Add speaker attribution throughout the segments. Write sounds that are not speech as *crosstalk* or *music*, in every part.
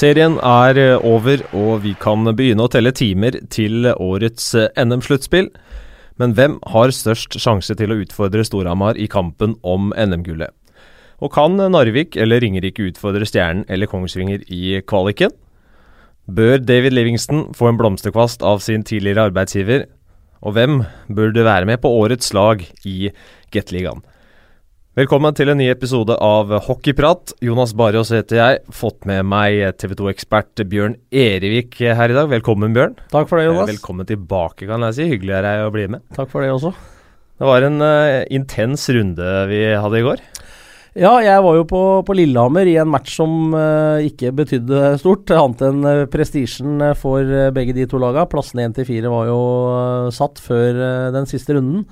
Speaker 1: Serien er eh, over, og vi kan begynne å telle timer til årets eh, NM-sluttspill. Men hvem har størst sjanse til å utfordre Storhamar i kampen om NM-gullet? Og kan Narvik eller Ringerike utfordre Stjernen eller Kongsvinger i kvaliken? Bør David Livingston få en blomsterkvast av sin tidligere arbeidsgiver? Og hvem burde være med på årets lag i Gateligaen? Velkommen til en ny episode av Hockeyprat. Jonas Barrios heter jeg. Fått med meg TV 2-ekspert Bjørn Erevik her i dag. Velkommen, Bjørn.
Speaker 2: Takk for det, Jonas.
Speaker 1: Velkommen tilbake, kan jeg si. Hyggelig er deg å bli med.
Speaker 2: Takk for det også.
Speaker 1: Det var en uh, intens runde vi hadde i går.
Speaker 2: Ja, jeg var jo på, på Lillehammer i en match som uh, ikke betydde stort, annet enn uh, prestisjen for begge de to lagene. Plassene 1 til 4 var jo satt før den siste runden.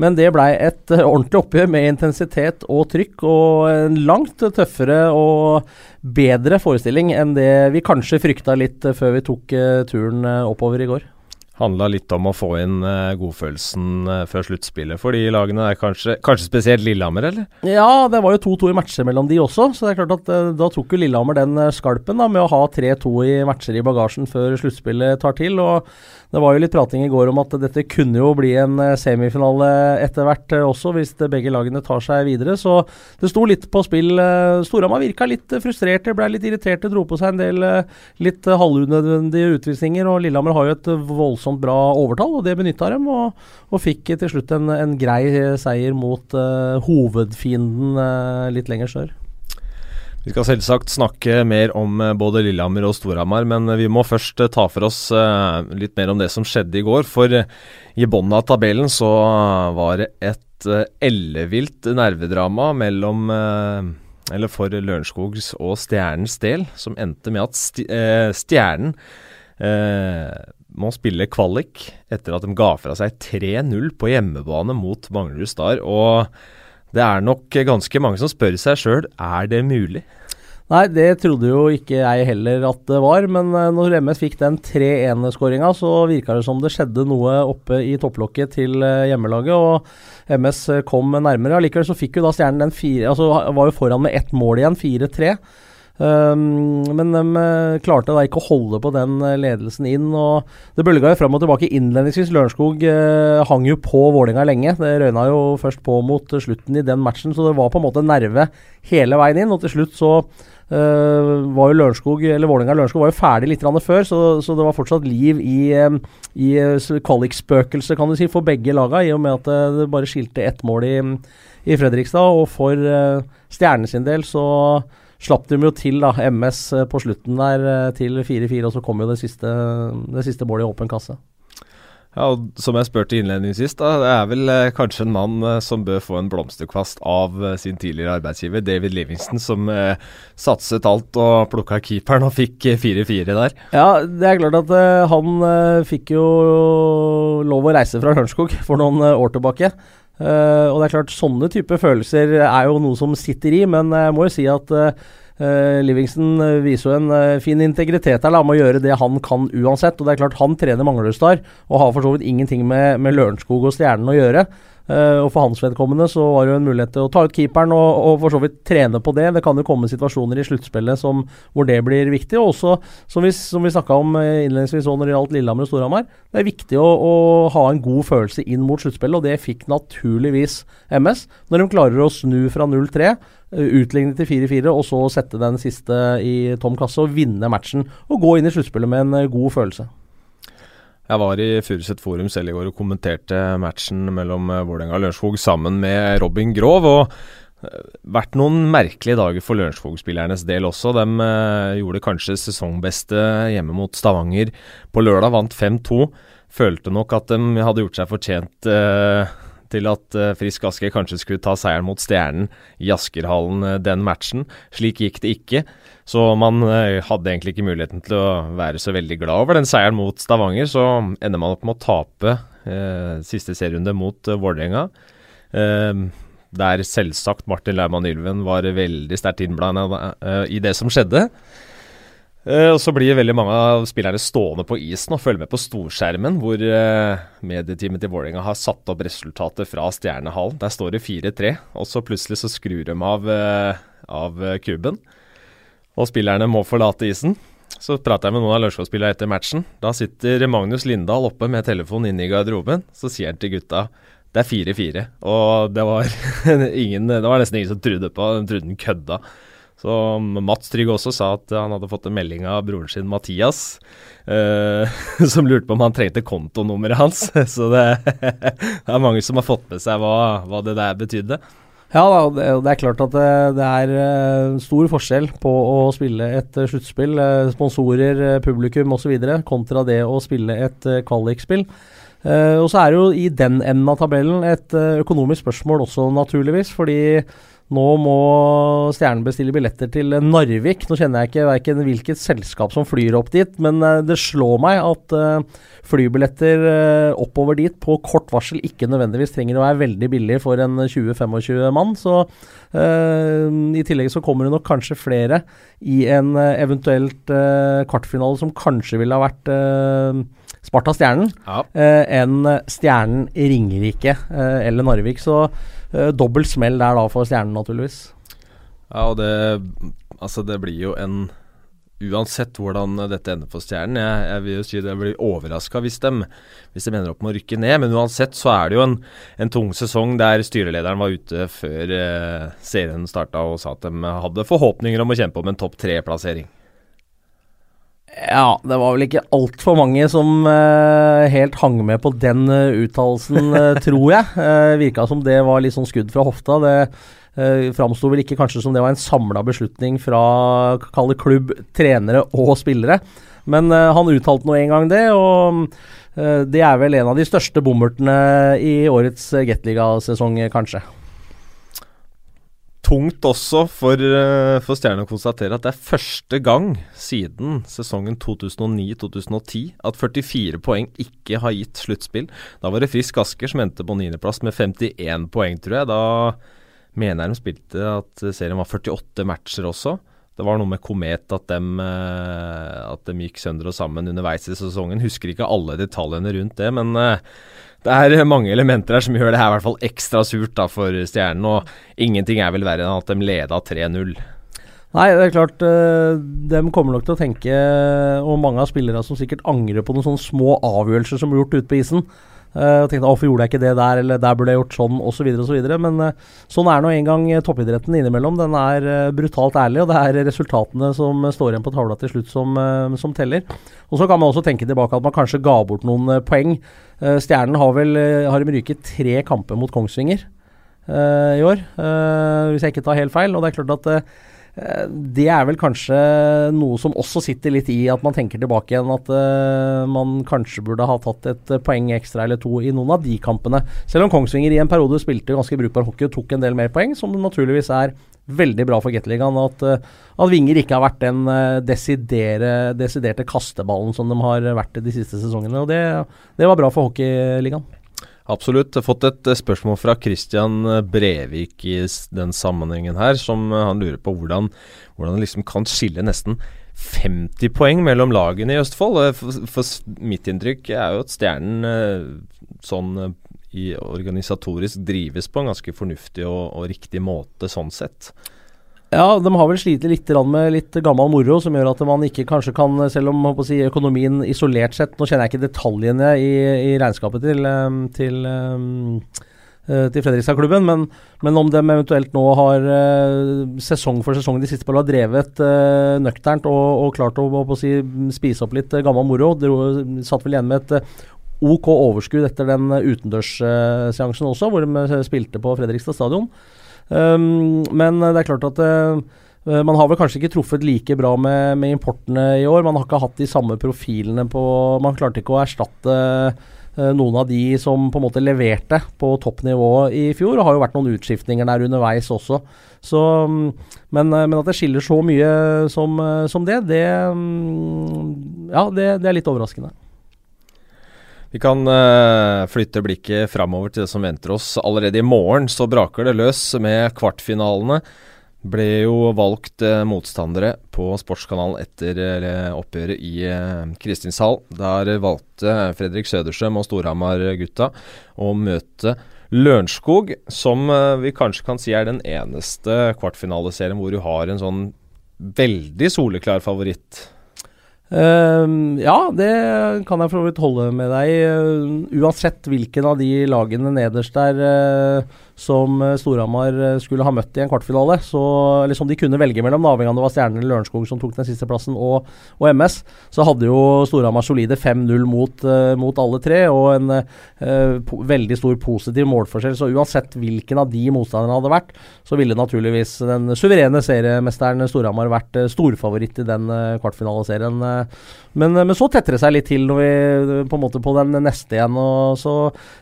Speaker 2: Men det blei et eh, ordentlig oppgjør med intensitet og trykk, og en langt tøffere og bedre forestilling enn det vi kanskje frykta litt eh, før vi tok eh, turen oppover i går
Speaker 1: handla litt om å få inn godfølelsen før sluttspillet for de lagene. Er kanskje, kanskje spesielt Lillehammer, eller?
Speaker 2: Ja, det var jo 2-2 i matcher mellom de også. Så det er klart at da tok jo Lillehammer den skalpen da, med å ha 3-2 i matcher i bagasjen før sluttspillet tar til. og det var jo litt prating i går om at dette kunne jo bli en semifinale etter hvert også, hvis begge lagene tar seg videre. Så det sto litt på spill. Storhamar virka litt frustrerte, ble litt irriterte, dro på seg en del litt halvunødvendige utvisninger. Og Lillehammer har jo et voldsomt voldsomt bra overtall, og det benytta dem. Og, og, fikk til slutt en, en grei seier mot uh, hovedfienden uh, litt lenger sør.
Speaker 1: Vi skal selvsagt snakke mer om eh, både Lillehammer og Storhamar, men vi må først ta for oss litt mer om det som skjedde i går. For i bunnen av tabellen så var det et ellevilt nervedrama mellom eller for Lørenskogs og Stjernens del, som endte med at Stjernen eh, må spille kvalik etter at de ga fra seg 3-0 på hjemmebane mot Manglerud Star. Og det er nok ganske mange som spør seg sjøl er det mulig.
Speaker 2: Nei, det trodde jo ikke jeg heller at det var. Men uh, når MS fikk den 3-1-skåringa, så virka det som det skjedde noe oppe i topplokket til uh, hjemmelaget. Og MS kom nærmere. Allikevel så fikk jo da Stjernen den fire Altså var jo foran med ett mål igjen, 4-3. Um, men de uh, klarte da ikke å holde på den uh, ledelsen inn. og Det bølga jo fram og tilbake innledningsvis. Lørenskog uh, hang jo på Vålinga lenge. Det røyna jo først på mot slutten i den matchen, så det var på en måte nerve hele veien inn. Og til slutt så var jo Lørenskog eller Vålinga Lørenskog var jo ferdig litt før, så, så, det var fortsatt liv i, i kvalikspøkelset, kan du si, for begge laga, i og med at det bare skilte ett mål i, i Fredrikstad. Og for Stjernen sin del så slapp de jo til, da, MS eh, på slutten der eh, til 4-4, og så kom jo det siste, det siste målet i åpen kasse.
Speaker 1: Ja, og Som jeg spurte innledningsvis, da, det er vel eh, kanskje en mann eh, som bør få en blomsterkvast av eh, sin tidligere arbeidsgiver, David Livingston, som eh, satset alt og plukka keeperen og fikk 4-4 der.
Speaker 2: Ja, det er klart at han fikk jo lov å reise fra Lørenskog for noen år tilbake. Uh, og det er klart, sånne type følelser er jo noe som sitter i, men jeg må jo si at uh, Livingston viser jo en uh, fin integritet her med å gjøre det han kan uansett. Og det er klart, han trener Manglerudstad og har for så vidt ingenting med, med Lørenskog og Stjernen å gjøre. Uh, og For hans vedkommende så var det jo en mulighet til å ta ut keeperen og, og for så vidt trene på det. Det kan jo komme situasjoner i sluttspillet hvor det blir viktig. Og også, som vi, som vi snakka om uh, innledningsvis når det gjaldt Lillehammer og Storhamar, det er viktig å, å, ha en god følelse inn mot sluttspillet, og det fikk naturligvis MS. Når de klarer å snu fra 0-3, uh, eh, utligne til 4-4, og så sette den siste i tom kasse og vinne matchen. Og gå inn i sluttspillet med en god følelse.
Speaker 1: Jeg var i Furuset Forum selv i går og kommenterte matchen mellom eh, Vålerenga og Lørenskog sammen med Robin Grov. og eh, vært noen merkelige dager for Lørenskog-spillernes del også. De eh, gjorde kanskje sesongbeste hjemme mot Stavanger på lørdag, vant 5-2. Følte nok at de hadde gjort seg fortjent til at Frisk Aske kanskje skulle ta seieren mot Stjernen i Askerhallen den matchen. Slik gikk det ikke. Så man uh, hadde egentlig ikke muligheten til å være så veldig glad over den seieren mot Stavanger. Så ender man opp med å tape siste serierunde mot Vålerenga. der selvsagt Martin Laumann Ylven var veldig sterkt innblanda i det som skjedde. Uh, og Så blir veldig mange av spillerne stående på isen og følge med på storskjermen, hvor medieteamet til Vålerenga har satt opp resultatet fra Stjernehallen. Der står det 4-3, og så plutselig så skrur de av, av kuben. Og spillerne må forlate isen. Så prater jeg med noen av Lørenskog-spillerne etter matchen. Da sitter Magnus Lindahl oppe med telefonen inne i garderoben. Så sier han til gutta det er 4-4. Og det var, *laughs* ingen, det var nesten ingen som trodde på De trodde han kødda. Så Mats Trygg også sa at han hadde fått en melding av broren sin Mathias, eh, *laughs* som lurte på om han trengte kontonummeret hans. *laughs* Så det, det, er mange som har fått med seg hva, hva det der betydde.
Speaker 2: Ja, det, er klart at det, er eh, stor forskjell på å spille et uh, sluttspill, uh, sponsorer, publikum osv., kontra det å spille et kvalikspill. Og så er det jo i den enden av tabellen et økonomisk spørsmål også, naturligvis. Fordi nå må Stjernen bestille billetter til Narvik. Nå kjenner jeg ikke verken hvilket selskap som flyr opp dit, men eh, det slår meg at uh, flybilletter uh, oppover dit på kort varsel ikke nødvendigvis trenger å være veldig billig for en 20-25 mann. Så uh, i tillegg så kommer det nok kanskje flere i en eventuelt kvartfinale som kanskje ville ha vært Sparta-Stjernen ja. enn Stjernen Ringerike eller Narvik. Så uh, dobbelt smell der da for Stjernen, naturligvis.
Speaker 1: Ja, og det Altså, det blir jo en Uansett hvordan dette ender for Stjernen, jeg, jeg vil jo si det blir overraska hvis, hvis de ender opp med å rykke ned. Men uansett så er det jo en, en tung sesong der styrelederen var ute før eh, serien starta og sa at de hadde forhåpninger om å kjempe om en topp tre-plassering.
Speaker 2: Ja, det var vel ikke altfor mange som uh, helt hang med på den uh, uttalelsen, uh, *laughs* tror jeg. Uh, Virka som det var litt sånn skudd fra hofta. Det uh, framsto vel ikke kanskje som det var en samla beslutning fra kalle klubb, trenere og spillere. Men han uttalte nå en gang det, og det er vel en av de største bommertene i årets Gateliga-sesong, kanskje
Speaker 1: tungt også for, uh, for Stjernen å konstatere at det er første gang siden sesongen 2009-2010 at 44 poeng ikke har gitt sluttspill. Da var det Frisk Asker som endte på niendeplass med 51 poeng, tror jeg. Da mener jeg de spilte at serien var 48 matcher også. Det var noe med Komet at de, uh, at de gikk sønder og sammen underveis i sesongen. Husker ikke alle detaljene rundt det, men uh, det er mange elementer her som gjør det her i hvert fall ekstra surt da for Stjernen. Og ingenting er vel verre enn at de leda 3-0.
Speaker 2: Nei, det er klart uh, De kommer nok til å tenke, og mange av spillerne som sikkert angrer på noen sånne små avgjørelser som ble gjort ute på isen. Uh, og tenkte 'hvorfor gjorde jeg ikke det der', eller 'der burde jeg gjort sånn', osv. Så osv. Men uh, sånn er nå en gang toppidretten innimellom. Den er brutalt ærlig, og det er resultatene som står igjen på tavla til slutt som, som teller. Og så kan man også tenke tilbake at man kanskje ga bort noen poeng. Stjernen har vel har ryket tre kamper mot Kongsvinger i år, hvis jeg ikke tar helt feil. Og det er klart at Eh, det er vel kanskje noe som også sitter litt i at man tenker tilbake igjen at uh, man kanskje burde ha tatt et poeng ekstra eller to i noen av de kampene. Selv om Kongsvinger i en periode spilte ganske brukbar hockey og tok en del mer poeng, som naturligvis er veldig bra for Gateligaen. At, uh, at Vinger ikke har vært den uh, desiderte kasteballen som de har vært de siste sesongene. og Det, det var bra for Hockeyligaen.
Speaker 1: Absolutt. Jeg har fått et eh, spørsmål fra Christian eh, Brevik i den sammenhengen her, som eh, han lurer på hvordan, hvordan det liksom kan skille nesten 50 poeng mellom lagene i Østfold. For, for mitt inntrykk er jo at Stjernen sånn i organisatorisk drives på en ganske fornuftig og, og riktig måte sånn sett.
Speaker 2: Ja, de har vel slitt litt med litt gammel moro, som gjør at man ikke kanskje kan, selv om si, økonomien isolert sett Nå kjenner jeg ikke detaljene i, i regnskapet til, eh, til, eh, til Fredrikstad-klubben, men, men, om de eventuelt nå har eh, sesong for sesong de siste på har drevet uh, nøkternt og, og, klart å si, spise opp litt gammel moro, dro, satt vel igjen med et OK overskudd etter den utendørsseansen også, hvor de spilte på Fredrikstad stadion. Um, men det er klart at uh, man har vel kanskje ikke truffet like bra med, med, importene i år. Man har ikke hatt de samme profilene på Man klarte ikke å erstatte uh, noen av de som på en måte leverte på toppnivå i fjor. Det har jo vært noen utskiftninger der underveis også. Så, men, men, at det skiller så mye som, som det, det, um, ja, det, det er litt overraskende.
Speaker 1: Vi kan uh, flytte blikket framover til det som venter oss. Allerede i morgen så braker det løs med kvartfinalene. Ble jo valgt uh, motstandere på Sportskanalen etter uh, oppgjøret i uh, Kristinshall. Der valgte Fredrik Sødersøm og Storhamar-gutta å møte Lørenskog, som vi kanskje kan si er den eneste kvartfinaleserien hvor du har en sånn veldig soleklar favoritt.
Speaker 2: Uh, ja, det kan jeg for så vidt holde med deg uh, uansett hvilken av de lagene nederst der uh, som eh, Storhamar eh, skulle ha møtt i en kvartfinale. Så, eller som de kunne velge mellom, avhengig av om det var Stjernen eller Lørenskog som tok den siste plassen, og, og MS. Så hadde jo Storhamar solide 5-0 mot, uh, mot, alle tre, og en uh, veldig stor positiv målforskjell. Så uansett hvilken av de motstanderne hadde vært, så ville naturligvis den suverene seriemesteren Storhamar vært uh, storfavoritt i den kvartfinaleserien. Men, men, så tetter det seg litt til når vi på en måte på den neste igjen. og så,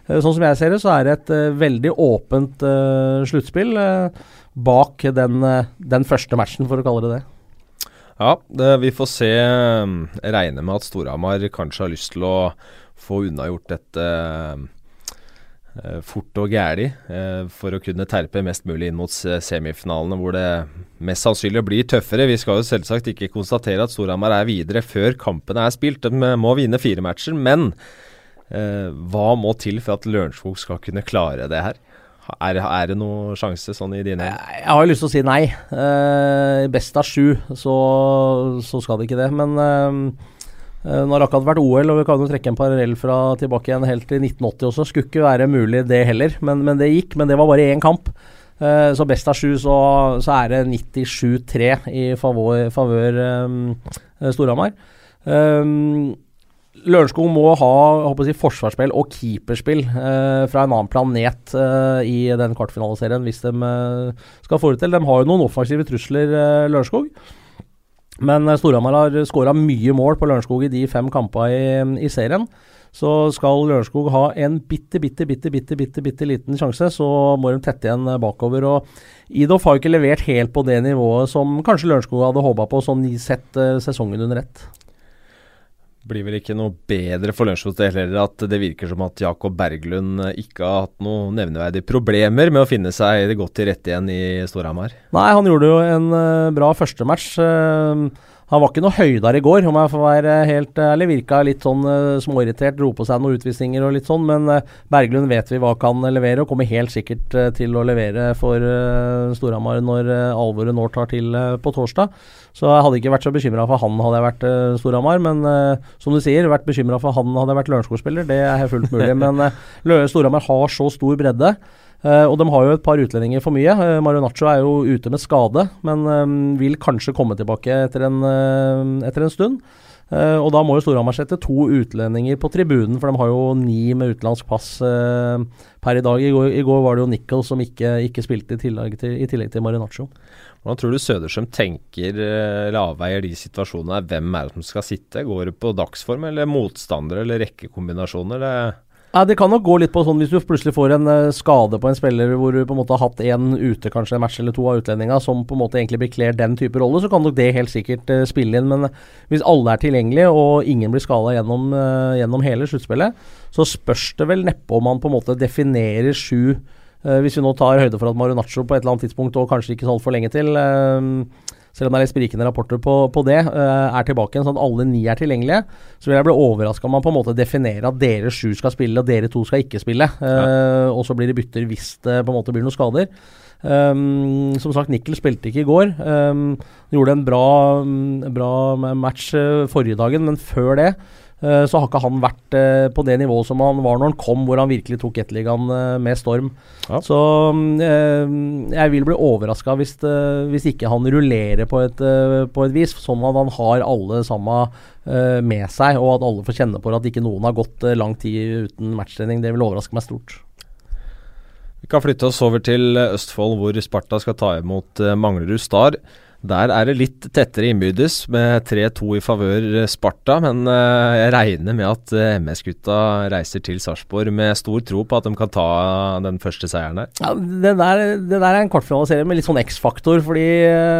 Speaker 2: Sånn som jeg ser det, så er det et veldig åpent åpent uh, sluttspill uh, bak den, uh, den, første matchen, for å kalle det det.
Speaker 1: Ja, det, vi får se. Jeg regner med at Storhamar kanskje har lyst til å få unnagjort dette fort og gæli for å kunne terpe mest mulig inn mot semifinalene, hvor det mest sannsynlig blir tøffere. Vi skal jo selvsagt ikke konstatere at Storhamar er videre før kampene er spilt. De må vinne fire matcher, men hva må til for at Lørenskog skal kunne klare det her? Er, er, det noen sjanse sånn i dine
Speaker 2: Jeg har jo lyst til å si nei. Eh, best av sju, så, så, skal det ikke det. Men eh, eh nå har akkurat vært OL, og vi kan jo trekke en parallell fra tilbake igjen helt til 1980 også. Skulle ikke være mulig det heller, men, men det gikk. Men det var bare én kamp. Eh, så best av sju, så, så er det 97-3 i favør, favør eh, Storhamar. Um, Lørenskog må ha si, forsvarsspill og keeperspill eh, fra en annen planet eh, i den kvartfinaliserien hvis de eh, skal få det til. De har jo noen offensive trusler, eh, Lørenskog. Men eh, Storhamar har skåra mye mål på Lørenskog i de fem kampene i, i, serien. Så skal Lørenskog ha en bitte, bitte, bitte, bitte, bitte, bitte liten sjanse, så må de tette igjen bakover. og Idoff har jo ikke levert helt på det nivået som kanskje Lørenskog hadde håpa på, sånn sett uh, sesongen under ett
Speaker 1: blir vel ikke noe bedre for Lunsjhotell heller at det virker som at Jakob Berglund eh, ikke har hatt noen nevneverdige problemer med å finne seg godt til rette igjen i Storhamar?
Speaker 2: Nei, han gjorde jo en uh, bra førstematch. Uh, han var ikke noe høydere i går, om jeg får være helt ærlig. Virka litt sånn uh, småirritert, dro på seg noen utvisninger og litt sånn. Men uh, Berglund vet vi hva kan levere, og kommer helt sikkert uh, til å levere for Storhamar når alvoret nå tar til på torsdag. Så jeg hadde ikke vært så bekymra for han hadde jeg vært Storhamar. Men som du sier, vært bekymra for han hadde jeg vært Lørenskog-spiller. Det er fullt mulig. *laughs* men Storhamar har så stor bredde. Uh, og de har jo et par utlendinger for mye. Uh, Marionaccio er jo ute med skade, men um, vil kanskje komme tilbake etter en, uh, etter en stund. og da må jo Storhamar sette to utlendinger på tribunen, for de har jo ni med utenlandsk pass per i dag. I går, I går, var det jo Nickel som ikke, ikke spilte i tillegg til, i tillegg til Marinaccio.
Speaker 1: Hvordan tror du Sødersøm tenker eller avveier de situasjonene? Hvem er det som skal sitte? Går det på dagsform eller motstandere eller rekkekombinasjoner? Det
Speaker 2: ja, Det kan nok gå litt på sånn hvis du plutselig får en uh, skade på en spiller hvor du på en måte har hatt én ute, kanskje en match eller to av utlendinga, som på en måte egentlig bekler den type rolle, så kan nok det helt sikkert uh, spille inn. Men uh, hvis alle er tilgjengelige og ingen blir skada gjennom, gjennom, hele sluttspillet, så spørs det vel neppe om man på en måte definerer sju Hvis vi nå tar høyde for at Marunaccio på et eller annet tidspunkt, og kanskje ikke så altfor lenge til selv om det er litt sprikende rapporter på, på det, uh, er tilbake igjen, sånn at alle ni er tilgjengelige, så vil jeg bli overraska om man på en måte definerer at dere sju skal spille, og dere to skal ikke spille. Uh, ja. Og så blir det bytter hvis det på en måte blir noen skader. Um, som sagt, Nikkel spilte ikke i går. Um, gjorde en bra, bra match uh, forrige dagen, men før det Eh, så har ikke han vært eh, på det nivået som han var når han kom, hvor han virkelig tok Gateligaen eh, med storm. Ja. Så jeg vil bli overraska hvis, hvis, ikke han rullerer på et, på et, vis, sånn at han har alle sammen med seg, og at alle får kjenne på at ikke noen har gått lang tid uten matchtrening. Det vil overraske meg stort.
Speaker 1: Vi kan flytte oss over til Østfold, hvor Sparta skal ta imot Manglerud Star. Der er det litt tettere innbyrdes, med 3-2 i favør eh, Sparta. Men uh, jeg regner med at eh, MS-gutta reiser til Sarpsborg med stor tro på at de kan ta den første seieren der.
Speaker 2: Ja, det der, det der er en kvartfinaliserie med litt sånn X-faktor, fordi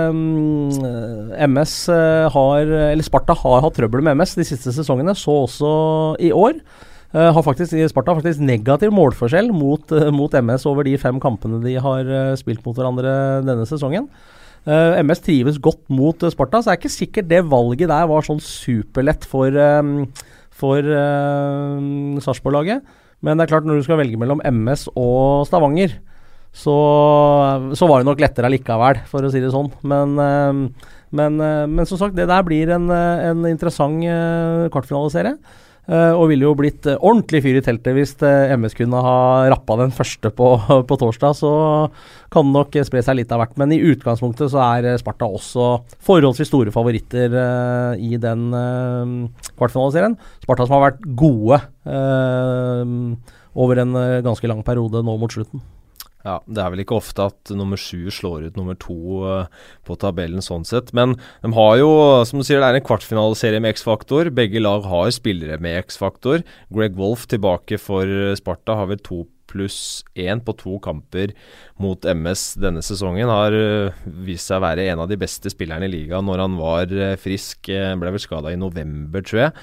Speaker 2: um, MS har Eller Sparta har hatt trøbbel med MS de siste sesongene, så også i år. Uh, har faktisk, Sparta har faktisk negativ målforskjell mot, mot, MS over de fem kampene de har spilt mot hverandre denne sesongen. Uh, eh, MS trives godt mot uh, Sparta, så er ikke sikkert det valget der var sånn superlett for, um, for uh, Sarpsborg-laget. Men det er klart, når du skal velge mellom MS og Stavanger, så, så var det nok lettere allikevel, for å si det sånn. Men, men, men som sagt, det der blir en, en interessant kvartfinaliserie. Uh, og ville jo blitt uh, ordentlig fyr i teltet hvis uh, MS kunne ha rappa den første på, *laughs* på, torsdag. Så kan det nok spre seg litt av hvert. Men i utgangspunktet så er Sparta også forholdsvis store favoritter i den kvartfinaliserien. Sparta som har vært gode over en ganske lang periode nå mot slutten.
Speaker 1: Ja, Det er vel ikke ofte at nummer sju slår ut nummer to uh, på tabellen sånn sett. Men de har jo, som du sier, det er en kvartfinaliserie med X-faktor. Begge lag har spillere med X-faktor. Greg Wolf tilbake for Sparta har vel to pluss én på to kamper mot MS denne sesongen. Har uh, vist seg å være en av de beste spillerne i ligaen når han var frisk. ble vel skada i november, tror jeg.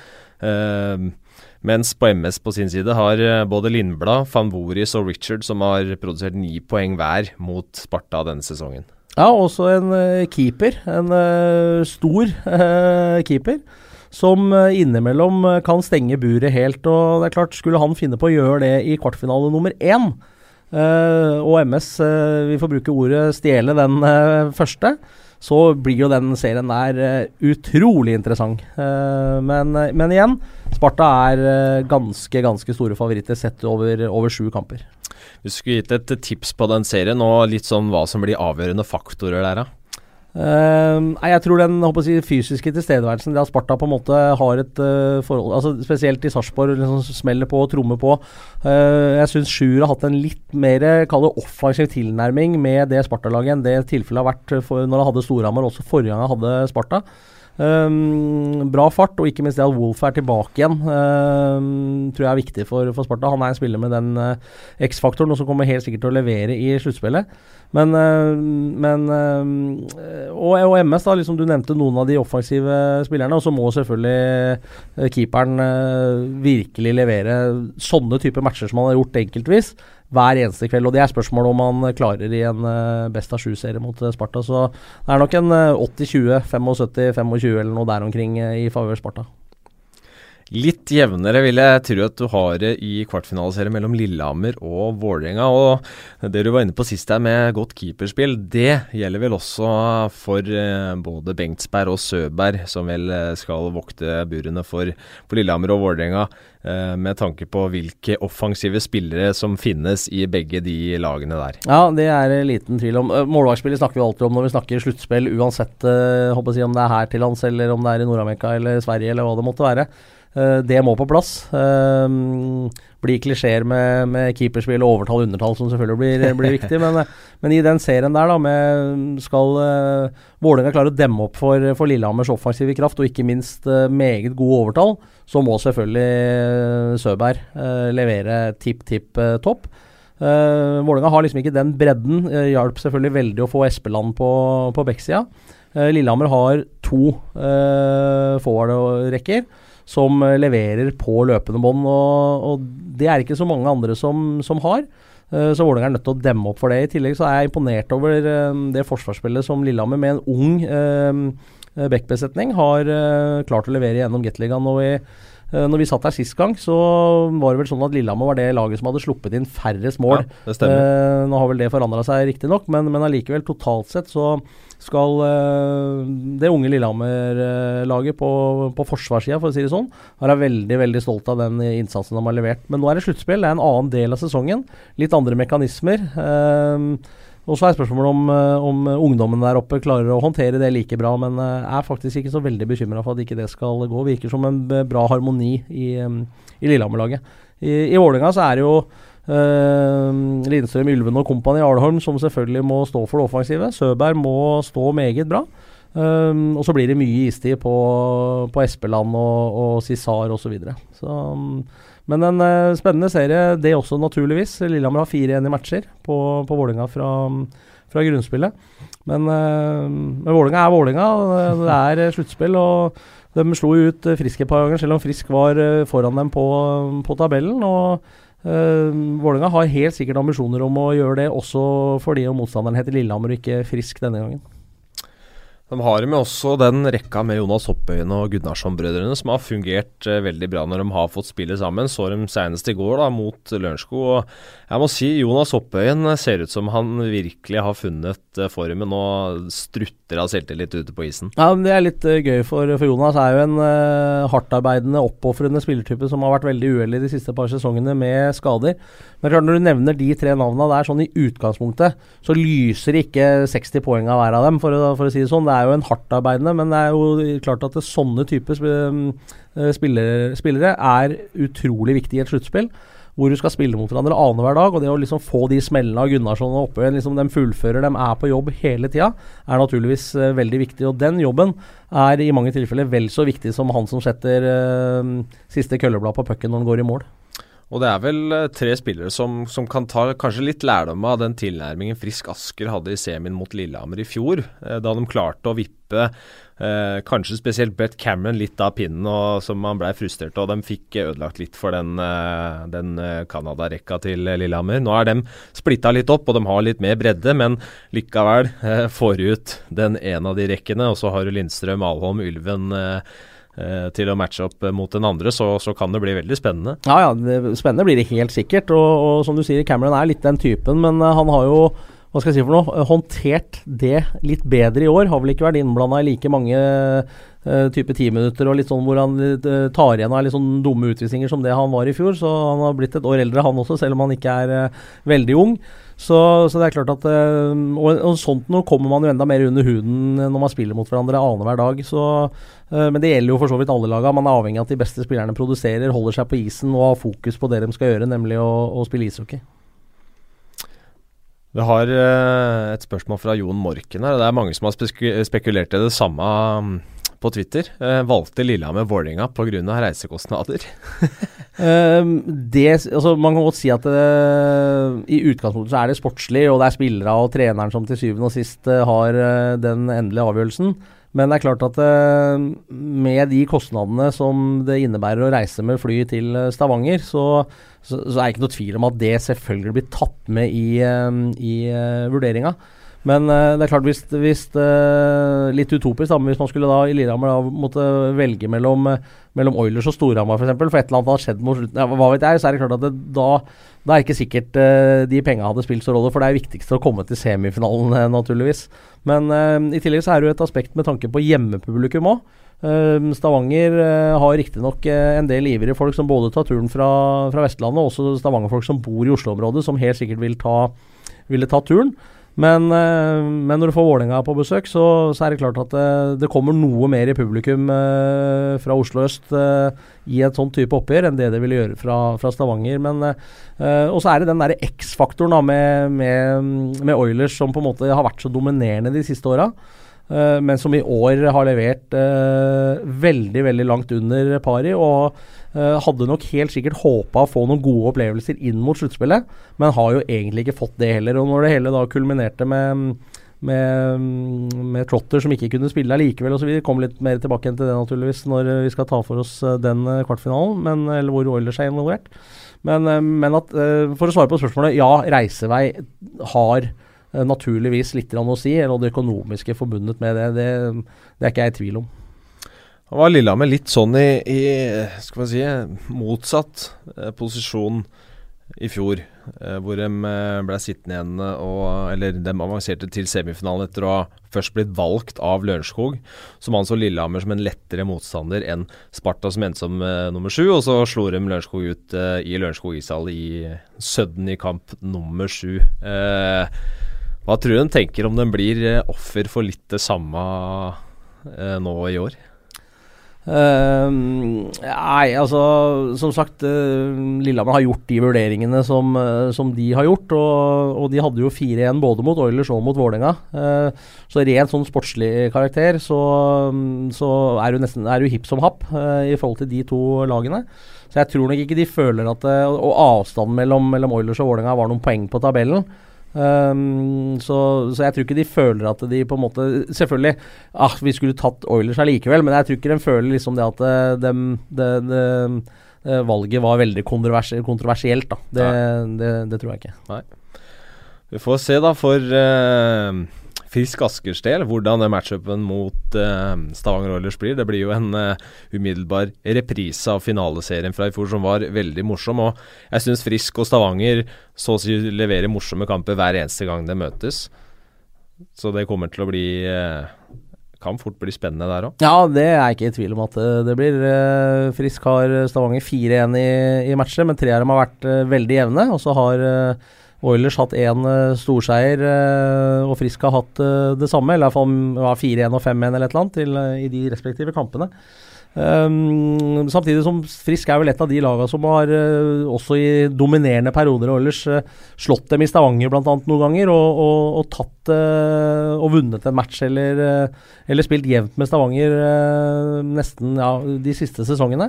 Speaker 1: Uh, mens på MS på sin side har eh, både Lindblad, Van Voris og Richard som har produsert ni poeng hver mot Sparta denne sesongen.
Speaker 2: Ja, også en uh, keeper. En uh, stor uh, keeper. Som innimellom kan stenge buret helt. Og det er klart, skulle han finne på å gjøre det i kvartfinale nummer én, og MS, vi får bruke ordet stjele den første, så blir jo den serien der uh, utrolig interessant. Uh, men, men, igjen, Sparta er ganske, ganske store favoritter sett over, over sju kamper.
Speaker 1: Hvis du skulle gitt et tips på den serien, og litt sånn hva som blir avgjørende faktorer der, da?
Speaker 2: Uh, jeg tror den si, fysiske tilstedeværelsen det at Sparta på en måte har et uh, forhold altså Spesielt i Sarpsborg, liksom smeller på og trommer på. Uh, jeg syns Sjur har hatt en litt mer offensiv tilnærming med det Sparta-laget enn det tilfellet har vært for, når han hadde Storhamar, også forrige gang han hadde Sparta. Um, bra fart, og ikke minst det at Wolff er tilbake igjen, um, tror jeg er viktig for, for, Sparta. Han er en spiller med den uh, X-faktoren, og som kommer helt sikkert til å levere i sluttspillet. Men, uh, men uh, og, og, MS, da, liksom du nevnte noen av de offensive spillerne. Og så må selvfølgelig keeperen virkelig levere sånne typer matcher som han har gjort enkeltvis hver eneste kveld. Og det er spørsmålet om han klarer i en uh, best av sju-serie mot uh, Sparta. Så det er nok en uh, 80-20, 75-25 eller noe der omkring i favør Sparta.
Speaker 1: Litt jevnere vil jeg tro at du har det i kvartfinaleserien mellom Lillehammer og Vålerenga. Og det du var inne på sist her med godt keeperspill, det gjelder vel også for eh, både Bengtsberg og Søberg, som vel eh, skal vokte burene for, for Lillehammer og Vålerenga. Eh, med tanke på hvilke offensive spillere som finnes i begge de lagene der.
Speaker 2: Ja, det er liten tvil om. Målvaktspillet snakker vi alltid om når vi snakker sluttspill, uansett håper jeg, om det er her til lands eller om det er i Nord-Amerika eller Sverige eller hva det måtte være. Uh, det må på plass. Uh, blir klisjeer med, med keeperspill og overtall undertall, som selvfølgelig blir, blir *laughs* viktig. Men, men, i den serien der, da, med skal uh, Vålerenga klare å demme opp for, for Lillehammers offensive kraft, og ikke minst uh, meget gode overtall, så må selvfølgelig Søberg levere tipp, tipp topp. Uh, Vålerenga har liksom ikke den bredden. Uh, hjalp selvfølgelig veldig å få Espeland på, på backsida. Uh, Lillehammer har to uh, forward-rekker som eh, leverer på løpende bånd. Og, og, det er ikke så mange andre som, som har. Uh, så Vålerenga er nødt til å demme opp for det. I tillegg så er jeg imponert over uh, det forsvarsspillet som Lillehammer med en ung eh, backbesetning har klart å levere gjennom Gateligaen. Når, i Uh, når vi satt der sist gang, så var det vel sånn at Lillehammer var det laget som hadde sluppet inn færrest mål. Ja, det stemmer. Nå har vel det forandra seg riktignok, men, men allikevel, totalt sett så skal uh, det unge Lillehammer-laget på, på forsvarssida, for å si det sånn, være veldig veldig stolt av den innsatsen de har levert. Men nå er det sluttspill, det er en annen del av sesongen. Litt andre mekanismer. Uh, og så er spørsmålet om, eh, om ungdommen der oppe klarer å håndtere det like bra, men jeg er faktisk ikke så veldig bekymra for at ikke det skal gå. Virker som en bra harmoni i, i Lillehammer-laget. I, i Vålerenga så er det jo uh, Lindstrøm, Ylven og kompani Alholm som selvfølgelig må stå for det offensive. Søberg må stå meget bra. Um, og så blir det mye istid på, på Espeland og, og Cissar osv. Um, men en uh, spennende serie, det også, naturligvis. Lillehammer har 4-1 i matcher på, på Vålinga fra, fra grunnspillet. Men, uh, men Vålinga er Vålinga. Det er sluttspill. og De slo ut Frisk et par ganger, selv om Frisk var foran dem på, på tabellen. og uh, Vålinga har helt sikkert ambisjoner om å gjøre det, også fordi motstanderen heter Lillehammer og ikke Frisk denne gangen.
Speaker 1: De har med også den rekka med Jonas Hoppøyen og Gunnarsson-brødrene som har fungert eh, veldig bra når de har fått spille sammen. Så dem senest i går da, mot Lørenskog. Og jeg må si Jonas Hoppøyen ser ut som han virkelig har funnet eh, formen og strutter av selvtillit ute på isen.
Speaker 2: Ja, men Det er litt uh, gøy for, for Jonas. er jo en uh, hardtarbeidende, oppofrende spillertype som har vært veldig uheldig de siste par sesongene med skader. Men klart når du nevner de tre navnene der sånn i utgangspunktet, så lyser ikke 60 poeng av hver av dem, for for å si det sånn. Det er jo en hardtarbeidende, men det er jo klart at sånne typer eh, spillere, spillere er utrolig viktig i et sluttspill hvor du skal spille mot hverandre annenhver dag. Og det å liksom få de smellene av Gunnarsson oppe liksom de fullfører, dem er på jobb hele tida, er naturligvis uh, veldig viktig. Og den jobben er i mange tilfeller vel så viktig som han som setter uh, siste kølleblad på pucken når han går i mål.
Speaker 1: Og det er vel eh, tre spillere som, som, kan ta kanskje litt lærdom av den tilnærmingen Frisk Asker hadde i semien mot Lillehammer i fjor, eh, da de klarte å vippe eh, kanskje spesielt Brett Cameron litt av pinnen, og som han ble frustrert og De fikk ødelagt litt for den, eh, den Canada-rekka til Lillehammer. Nå er de splitta litt opp, og de har litt mer bredde, men likevel eh, får ut den ene av de rekkene. Og så har du Lindstrøm, Alholm, Ylven. Eh, til å matche opp mot den andre, så, så, kan det bli veldig spennende.
Speaker 2: Ja, ja, det, spennende blir det helt sikkert. Og, og, som du sier, Cameron er litt den typen, men uh, han har jo hva skal jeg si for noe, eh, håndtert det litt bedre i år. Har vel ikke vært innblanda i like mange type timinutter og litt sånn hvor han uh, tar igjen av litt sånn dumme utvisninger som det han var i fjor. Så han har blitt et år eldre, han også, selv om han ikke er uh, veldig ung. Så, så, det er klart at og, og, sånt nå kommer man jo enda mer under huden når man spiller mot hverandre annenhver dag. Så, men det gjelder jo for så vidt alle lagene. Man er avhengig av at de beste spillerne produserer, holder seg på isen og har fokus på det de skal gjøre, nemlig å, å spille ishockey.
Speaker 1: Vi har et spørsmål fra Jon Morken her. Det er mange som har spekulert i det samme på Twitter. eh, valgte Lillehammer-Vålerenga pga. reisekostnader.
Speaker 2: uh, *laughs* det, altså, man kan godt si at uh, i utgangspunktet så er det sportslig, og det er spillere og treneren som til syvende og sist uh, har den endelige avgjørelsen. Men det er klart at med de kostnadene som det innebærer å reise med fly til Stavanger, så, så, så er det ikke noe tvil om at det selvfølgelig blir tatt med i, i vurderinga. Men uh, det er klart, hvis, hvis uh, Litt utopisk, da, men hvis man skulle da i Lillehammer da måtte velge mellom, uh, mellom Oilers og Storhamar f.eks., for, eksempel, for et eller annet hadde skjedd mot slutten, ja, hva vet jeg, så er det klart at det, da, da er ikke sikkert de pengene hadde spilt så rolle, for det er viktigst å komme til semifinalen, naturligvis. Men i tillegg så er det jo et aspekt med tanke på hjemmepublikum òg. Stavanger har riktignok uh, en del ivrige folk som både tar turen fra, fra Vestlandet, og også Stavanger-folk som bor i Oslo-området, som helt sikkert vil ta, ville ta turen. Men, eh, men, når du får Vålerenga på besøk, så, så, er det klart at det, eh, det kommer noe mer i publikum eh, fra Oslo øst eh, i et sånt type oppgjør enn det det ville gjøre fra, fra Stavanger. Men, eh, og så er det den derre X-faktoren med, med, med, Oilers som på en måte har vært så dominerende de siste åra. Eh, men som i år har levert veldig, veldig langt under pari. og Uh, hadde nok helt sikkert håpa å få noen gode opplevelser inn mot sluttspillet, men har jo egentlig ikke fått det heller. Og når det hele da kulminerte med, med, med Trotter som ikke kunne spille likevel osv. Kommer litt mer tilbake til det naturligvis når vi skal ta for oss eh, den eh, kvartfinalen, men, eller hvor Oilers er involvert. Men, men at, for å svare på spørsmålet, ja, reisevei har naturligvis litt å si, og det økonomiske forbundet med det, det, det er ikke jeg i tvil om.
Speaker 1: Han var Lillehammer litt sånn i, i skal man si, motsatt eh, posisjon i fjor, eh, hvor de eh, ble sittende igjen og Eller de avanserte til semifinalen etter å ha først blitt valgt av Lørenskog. Som anså Lillehammer som en lettere motstander enn Sparta, som endte som eh, nummer sju. Og så slo de Lørenskog ut eh, i Lørenskog ishall i Sødden i kamp nummer sju. Eh, hva tror du hun tenker om den blir offer for litt det samme nå i år?
Speaker 2: Uh, nei, altså Som sagt, uh, Lillehammer har gjort de vurderingene som, uh, som de har gjort. Og, og de hadde jo 4-1 både mot Oilers og mot Vålerenga. så rent sånn sportslig karakter så, um, så er du nesten er du hipp som happ i forhold til de to lagene. Så jeg tror nok ikke de føler at Og avstanden mellom, mellom Oilers og Vålerenga var noen poeng på tabellen. Um, så, så, jeg tror ikke de føler at de på en måte Selvfølgelig, ah, vi skulle tatt Oilers allikevel, men jeg tror ikke de føler liksom det at de, de, de, valget var veldig kontroversielt. da det, det, det, tror jeg ikke.
Speaker 1: Nei. Vi får se, da, for uh, Frisk Askers del, hvordan matchupen mot uh, Stavanger Oilers blir. Det blir jo en uh, umiddelbar reprise av finaleserien fra i fjor som var veldig morsom. Og jeg syns Frisk og Stavanger så å si leverer morsomme kamper hver eneste gang det møtes. Så det kommer til å bli uh, kan fort bli spennende der òg.
Speaker 2: Ja, det er jeg ikke i tvil om at det blir. Frisk har Stavanger 4-1 i, i matcher, men tre av dem har vært veldig jevne. Og så har Oilers hatt én uh, storseier, uh, og Frisk har hatt uh, det samme. Eller iallfall 4-1 og 5-1 eller et eller annet i de respektive kampene. Um, samtidig som Frisk er vel et av de lagene som har også i dominerende perioder Oilers slått dem i Stavanger bl.a. noen ganger, og, og, og tatt og vunnet en match eller, eller spilt jevnt med Stavanger nesten ja, de siste sesongene.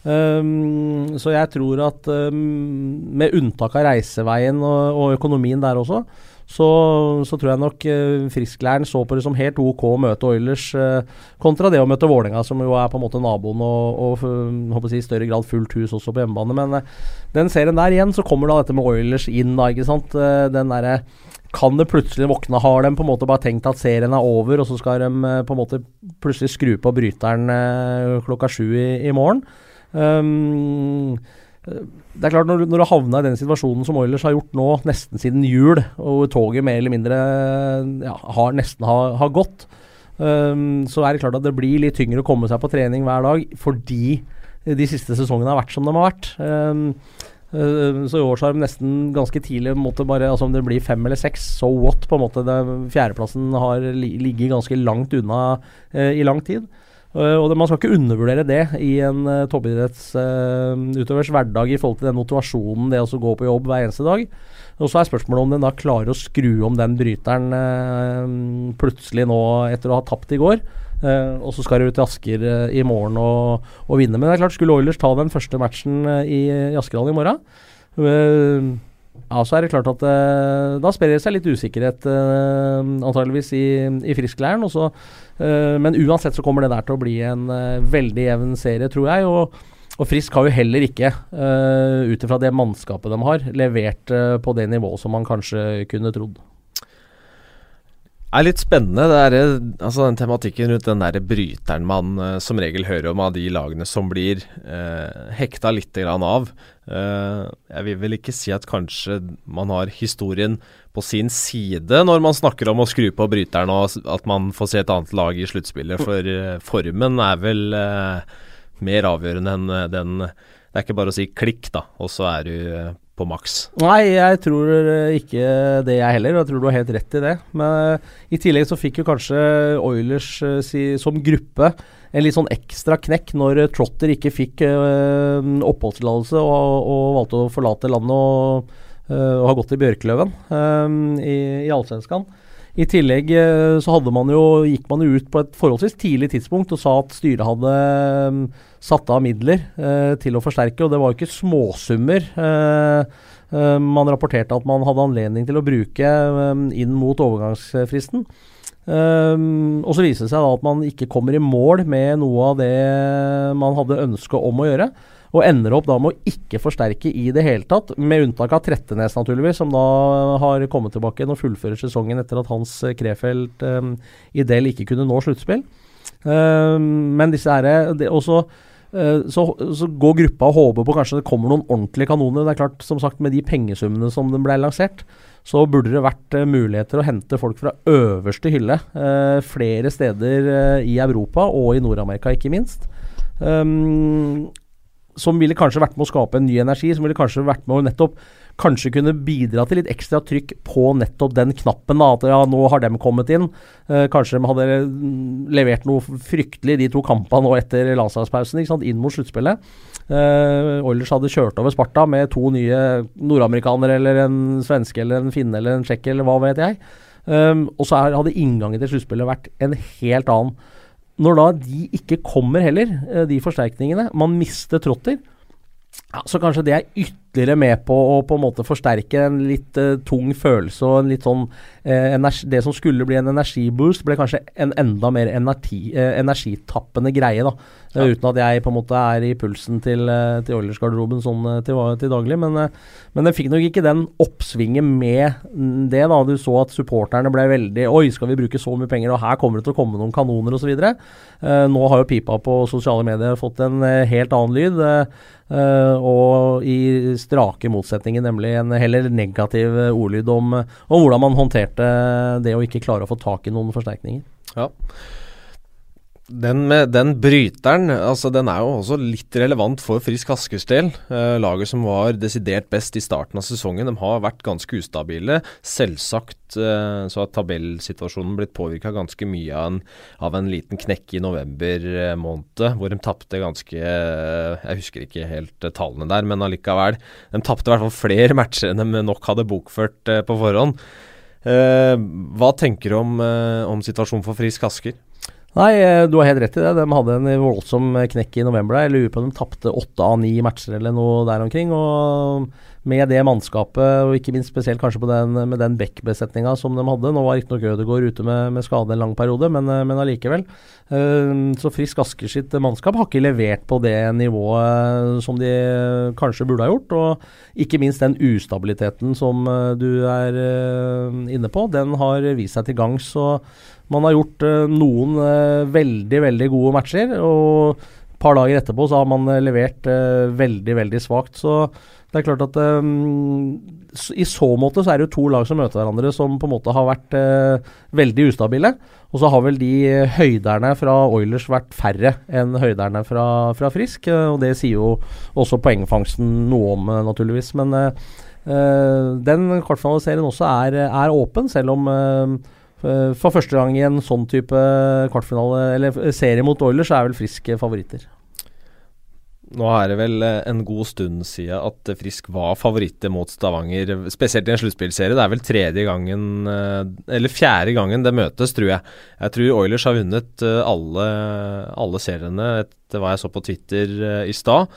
Speaker 2: Um, så jeg tror at um, med unntak av reiseveien og, og økonomien der også, så, så, tror jeg nok uh, Frisklæren så på det som helt OK å møte Oilers uh, kontra det å møte Vålerenga, som jo er på en måte naboen og, og håper i større grad fullt hus også på hjemmebane. Men uh, den serien der igjen, så kommer da dette med Oilers inn, da, ikke sant. den derre kan det plutselig våkne? Har de på en måte bare tenkt at serien er over, og så skal de på en måte plutselig skru på bryteren klokka sju i, i morgen? Um, det er klart, når, når du havna i den situasjonen som Oilers har gjort nå, nesten siden jul, og toget mer eller mindre ja, har nesten har, har gått, um, så er det klart at det blir litt tyngre å komme seg på trening hver dag fordi de siste sesongene har vært som de har vært. Um, så i år så har de nesten ganske tidlig måtte bare, altså Om det blir fem eller seks, so what? på en måte det, Fjerdeplassen har ligget ganske langt unna uh, i lang tid. Uh, og det, Man skal ikke undervurdere det i en uh, toppidrettsutøvers uh, hverdag i forhold til den motivasjonen det å gå på jobb hver eneste dag. Og Så er spørsmålet om den da klarer å skru om den bryteren uh, plutselig nå etter å ha tapt i går. og så skal de til Asker i morgen og, og, vinne. Men det er klart, skulle Oilers ta den første matchen i, i Askerhallen i morgen ja, så er det klart at uh, da sprer det seg litt usikkerhet uh, antageligvis i, i friskleiren. Uh, men uansett så kommer det der til å bli en veldig jevn serie, tror jeg. Og, og Frisk har jo heller ikke, uh, ut ifra det mannskapet de har, levert på det nivået som man kanskje kunne trodd
Speaker 1: er litt spennende. Det er, altså den tematikken rundt den der bryteren man uh, som regel hører om av de lagene som blir uh, hekta litt grann av. Uh, jeg vil vel ikke si at kanskje man har historien på sin side når man snakker om å skru på bryteren og at man får se et annet lag i sluttspillet, for uh, formen er vel mer avgjørende enn den Det er ikke bare å si klikk, da, og så er du på maks?
Speaker 2: Nei, jeg tror ikke det, jeg heller. Jeg tror du har helt rett i det. Men uh, i tillegg så fikk jo kanskje Oilers uh, si, som gruppe en litt sånn ekstra knekk når uh, Trotter ikke fikk oppholdstillatelse og, og, valgte å forlate landet og, og har gått i Bjørkeløven i, i Allsvenskan. I tillegg så hadde man jo, gikk man jo ut på et forholdsvis tidlig tidspunkt og sa at styret hadde satt av midler eh, til å forsterke, og det var jo ikke småsummer. Eh, eh, man rapporterte at man hadde anledning til å bruke eh, inn mot overgangsfristen. Um, og så viser det seg da at man ikke kommer i mål med noe av det man hadde ønske om å gjøre. Og ender opp da med å ikke forsterke i det hele tatt, med unntak av Trettenes, naturligvis, som da har kommet tilbake og fullfører sesongen etter at Hans Krefeld um, del ikke kunne nå sluttspill. Men disse herre også Eh, så, så, går gruppa og håper på kanskje det kommer noen ordentlige kanoner. Det er klart, som sagt, Med de pengesummene som den ble lansert, så burde det vært uh, muligheter å hente folk fra øverste hylle uh, flere steder i Europa og i Nord-Amerika, ikke minst. Um, som ville kanskje vært med å skape en ny energi, som ville kanskje vært med å nettopp kanskje kunne bidra til litt ekstra trykk på nettopp den knappen. At ja, nå har dem kommet inn. Eh, kanskje de hadde levert noe fryktelig de to kampene nå etter landslagspausen, inn mot sluttspillet. Eh, Oilers hadde kjørt over Sparta med to nye nordamerikanere eller en svenske eller en finne eller en tsjekker eller hva vet jeg. Um, og så hadde inngangen til sluttspillet vært en helt annen. Når da de ikke kommer heller, eh, de forsterkningene Man mister Trotter. Ja, så kanskje det er ytterligere ytterligere med på å på en måte forsterke en litt uh, tung følelse og en litt sånn uh, Det som skulle bli en energiboost, ble kanskje en enda mer energi, uh, energitappende greie. da ja. Uten at jeg på en måte er i pulsen til, til Oilers-garderoben sånn til, til, daglig. Men, men den fikk nok ikke den oppsvinget med det. da Du så at supporterne ble veldig Oi, skal vi bruke så mye penger, og her kommer det til å komme noen kanoner osv. Uh, nå har jo pipa på sosiale medier fått en helt annen lyd. Og i strake motsetninger, nemlig en heller negativ ordlyd om, om, hvordan man håndterte det å ikke klare å få tak i noen forsterkninger.
Speaker 1: Ja. Den, med, den bryteren altså den er jo også litt relevant for Frisk Askers del. Eh, laget som var desidert best i starten av sesongen, de har vært ganske ustabile. Selvsagt eh, så har tabellsituasjonen blitt påvirka ganske mye av en, av en, liten knekk i november eh, måned, hvor de tapte ganske eh, Jeg husker ikke helt eh, tallene der, men allikevel. De tapte i hvert fall flere *laughs* matcher enn de nok hadde bokført eh, på forhånd. hva tenker du om, om situasjonen for Frisk Asker?
Speaker 2: Nei, eh, du har helt rett i det. De hadde en voldsom knekk i november. Jeg lurer på om de tapte åtte av ni matcher eller noe der omkring. Og med det mannskapet, og ikke minst spesielt kanskje den, med den backbesetninga som de hadde Nå var riktignok Ødegaard ute med, med, skade en lang periode, men, eh, men allikevel. Uh, så Frisk Asker sitt mannskap har ikke levert på det nivået som de kanskje burde ha gjort. Og ikke minst den ustabiliteten som du er inne på, den har vist seg til gangs. Man har gjort uh, noen uh, veldig, veldig gode matcher, og et par dager etterpå så har man uh, levert veldig, veldig svakt. Så det er klart at um, i så måte så er det jo to lag som møter hverandre som på en måte har vært veldig ustabile. Og så har vel de høyderne fra Oilers vært færre enn høyderne fra, fra Frisk. og det sier jo også poengfangsten noe om, naturligvis. Men den kvartfinaliserien også er, er åpen, selv om Eh, for første gang i en sånn type kvartfinale, eller serie mot Oilers, er vel Frisk favoritter.
Speaker 1: Nå er det vel eh, en god stund siden at Frisk var favoritter mot Stavanger, spesielt i en sluttspillserie. Det er vel tredje gangen, eh, eller fjerde gangen det møtes, tror jeg. Jeg tror Oilers har vunnet alle, alle seriene, etter hva jeg så på Twitter i stad.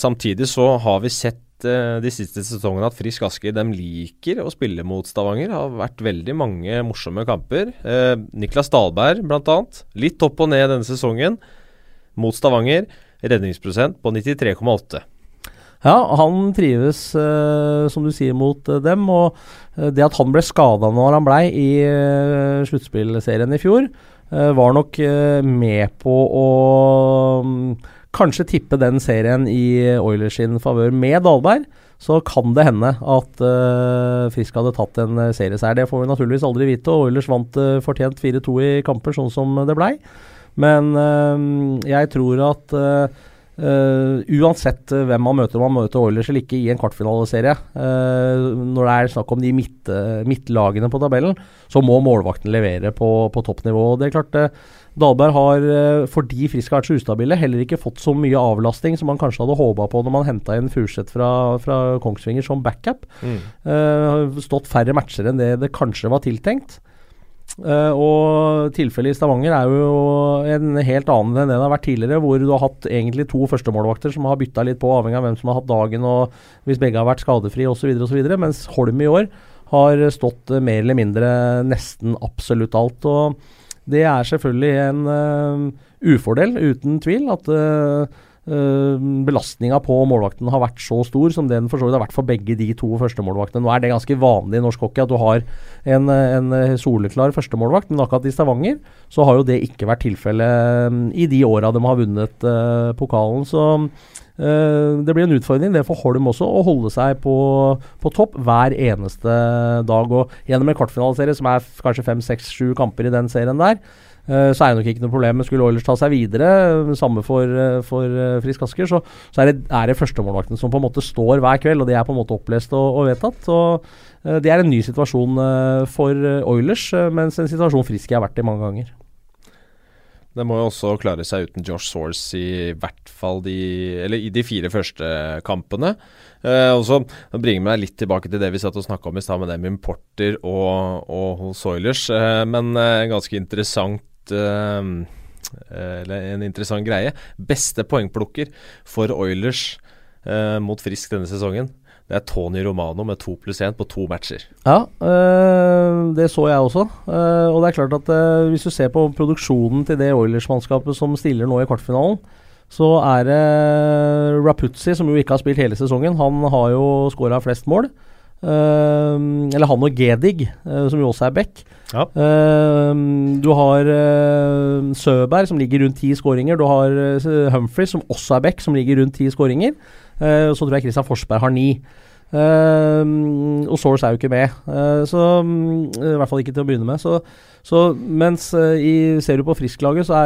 Speaker 1: Samtidig så har vi sett uh, de siste sesongene at Frisk Asker de liker å spille mot Stavanger. Det har vært veldig mange morsomme kamper. Uh, Niklas Dahlberg bl.a. Litt opp og ned denne sesongen mot Stavanger. Redningsprosent på 93,8.
Speaker 2: Ja, han trives, uh, som du sier, mot dem. Og det at han ble skada når han blei i sluttspillserien i fjor, var nok med på å um, kanskje tippe den serien i Oilers sin favør med Dahlberg, så kan det hende at uh, Frisk hadde tatt en uh, serieseier. Det får vi naturligvis aldri vite. og Oilers vant uh, fortjent 4-2 i kamper, sånn som det blei. Men uh, jeg tror at uansett hvem man møter, om man møter Oilers eller ikke i en kvartfinaliserie, når det er snakk om de midt, midtlagene på tabellen, så må målvakten levere på, på toppnivå. Det er klart Dahlberg har, eh, fordi Frisk har vært så ustabile, heller ikke fått så mye avlasting som man kanskje hadde håpa på når man henta inn Furseth fra, fra, Kongsvinger som backup. Mm. Uh, stått færre matcher enn det det kanskje var tiltenkt. Uh, og tilfellet i Stavanger er jo en helt annen enn det det har vært tidligere, hvor du har hatt egentlig to førstemålvakter som har bytta litt på, avhengig av hvem som har hatt dagen, og hvis begge har vært skadefrie osv., osv., mens Holm i år har stått mer eller mindre nesten absolutt alt. og det er selvfølgelig en uh, ufordel, uten tvil. At uh, uh, belastninga på målvakten har vært så stor som den for så vidt har vært for begge de to førstemålvaktene. Nå er det ganske vanlig i norsk hockey at du har en, en soleklar førstemålvakt, men akkurat i Stavanger så har jo det ikke vært tilfellet i de åra de har vunnet pokalen. Så Uh, det blir en utfordring det for Holm også, å holde seg på, på topp hver eneste dag. Og gjennom en kvartfinaliserie som er kanskje fem, seks, sju kamper i den serien der, uh, så er det nok ikke noe problem. Skulle Oilers ta seg videre, samme for, for uh, Frisk Asker, så, så, er det, er det førstemålvakten som på en måte står hver kveld, og det er på en måte opplest og, og vedtatt. Og det er en ny situasjon for Oilers, mens en situasjon Frisk har vært i mange ganger.
Speaker 1: Det må jo også klare seg uten Josh Source i hvert fall de Eller i de fire første kampene. Eh, og så bringer meg litt tilbake til det vi satt og snakka om i stad med dem importer og, og hos Oilers. Eh, men eh, ganske interessant eh, eh, Eller en interessant greie. Beste poengplukker for Oilers eh, mot Frisk denne sesongen. Det er Tony Romano med to pluss én på to matcher.
Speaker 2: Ja, øh, det så jeg også. Uh, og det er klart at uh, hvis du ser på produksjonen til det Oilers-mannskapet som stiller nå i kvartfinalen, så er det Rapuzzi, som jo ikke har spilt hele sesongen, han har jo skåra flest mål. Uh, eller han og Gedig, som jo også er back. Ja. du har Søberg, som ligger rundt ti skåringer. Du har Humphrey, som også er back, som ligger rundt ti skåringer. Uh, så tror jeg Christian Forsberg har ni. Uh, og Source er jo ikke med, uh, så um, i hvert fall ikke til å begynne med. Så, så mens i, ser du på Frisk-laget, så,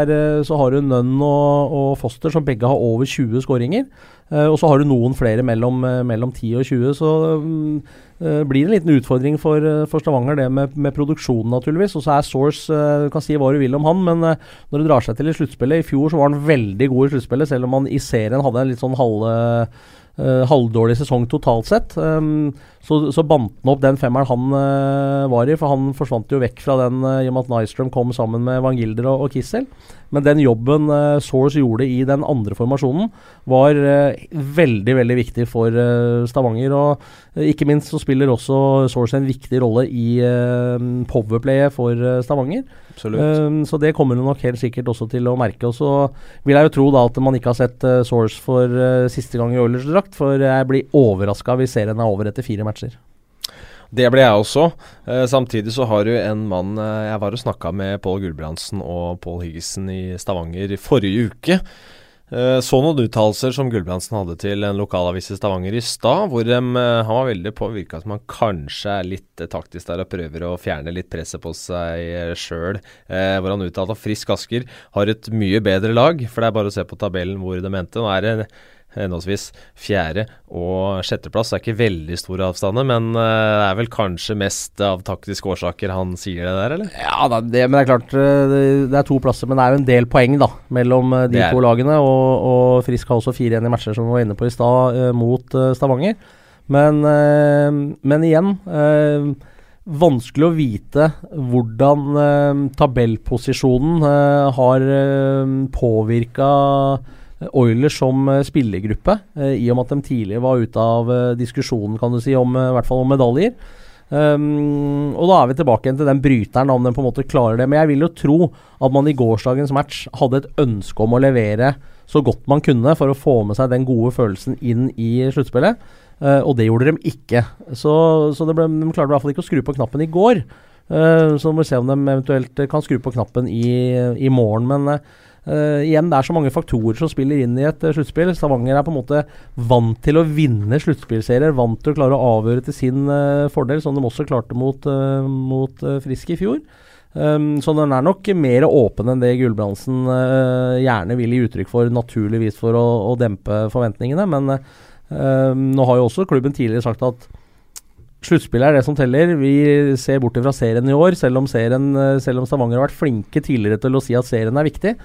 Speaker 2: så, har du Nunn og, og, Foster som begge har over 20 skåringer. og så har du noen flere mellom, mellom 10 og 20, så um, blir det en liten utfordring for, for Stavanger, det med, med produksjonen, naturligvis. Og så er Source Du kan si hva du vil om han, men når det drar seg til i sluttspillet I fjor så var han veldig god i sluttspillet, selv om han i serien hadde en litt sånn halve halvdårlig sesong totalt sett. Um, så, så bandt han opp den femmeren han uh, var i, for han forsvant jo vekk fra den uh, i og med at Nystrøm kom sammen med Van Gilder og, og Kissel. Men den jobben uh, Source gjorde i den andre formasjonen, var veldig, veldig viktig for Stavanger. Og ikke minst så spiller også Source en viktig rolle i powerplayet for Stavanger. Um, så det kommer hun nok helt sikkert også til å merke. Og så vil jeg jo tro da at man ikke har sett Source for siste gang i Oilers-drakt, for jeg blir overraska hvis serien er over etter fire matcher.
Speaker 1: Det ble jeg også. Eh, samtidig så har du en mann eh, Jeg var og snakka med Pål Gulbrandsen og Pål Higgesen i Stavanger i forrige uke. Eh, så noen uttalelser som Gulbrandsen hadde til en lokalavis i Stavanger i stad, hvor de, eh, han var veldig på virka som han kanskje er litt eh, taktisk der og prøver å fjerne litt presset på seg sjøl. Eh, hvor han uttalte at Frisk Asker har et mye bedre lag, for det er bare å se på tabellen hvor de endte. Nå er det henholdsvis fjerde- og sjetteplass. Det er ikke veldig store avstander, men eh, det er vel kanskje mest av taktiske årsaker han sier det der, eller?
Speaker 2: Ja, det, men det er klart eh, det er to plasser, men det er jo en del poeng da mellom eh, de to lagene. Og, og, Frisk har også fire igjen i matcher, som vi var inne på i stad, mot Stavanger. Men, men igjen vanskelig å vite hvordan eh, tabellposisjonen eh, har eh, påvirka Oilers som eh, spillergruppe, eh, i og med at de tidligere var ute av eh, diskusjonen kan du si, om, i hvert fall om medaljer. Um, og da er vi tilbake igjen til den bryteren, om den på en måte klarer det. Men jeg vil jo tro at man i gårsdagens match hadde et ønske om å levere så godt man kunne for å få med seg den gode følelsen inn i sluttspillet. Uh, og det gjorde de ikke. Så, så ble, de klarte i hvert fall ikke å skru på knappen i går. Uh, så må vi se om de eventuelt kan skru på knappen i, i morgen. Men uh, Uh, igjen, det er så mange faktorer som spiller inn i et uh, sluttspill. Stavanger er på en måte vant til å vinne sluttspillserier, vant til å klare å avgjøre til sin uh, fordel, som de også klarte mot, mot Frisk i fjor. Um, så den er nok mer åpen enn det Gulbrandsen gjerne vil gi uttrykk for, naturligvis for å, å dempe forventningene. Men nå har jo også klubben tidligere sagt at Sluttspillet er det som teller. Vi ser bort fra serien i år, selv om, serien, selv om Stavanger har vært flinke tidligere til å si at serien er viktig.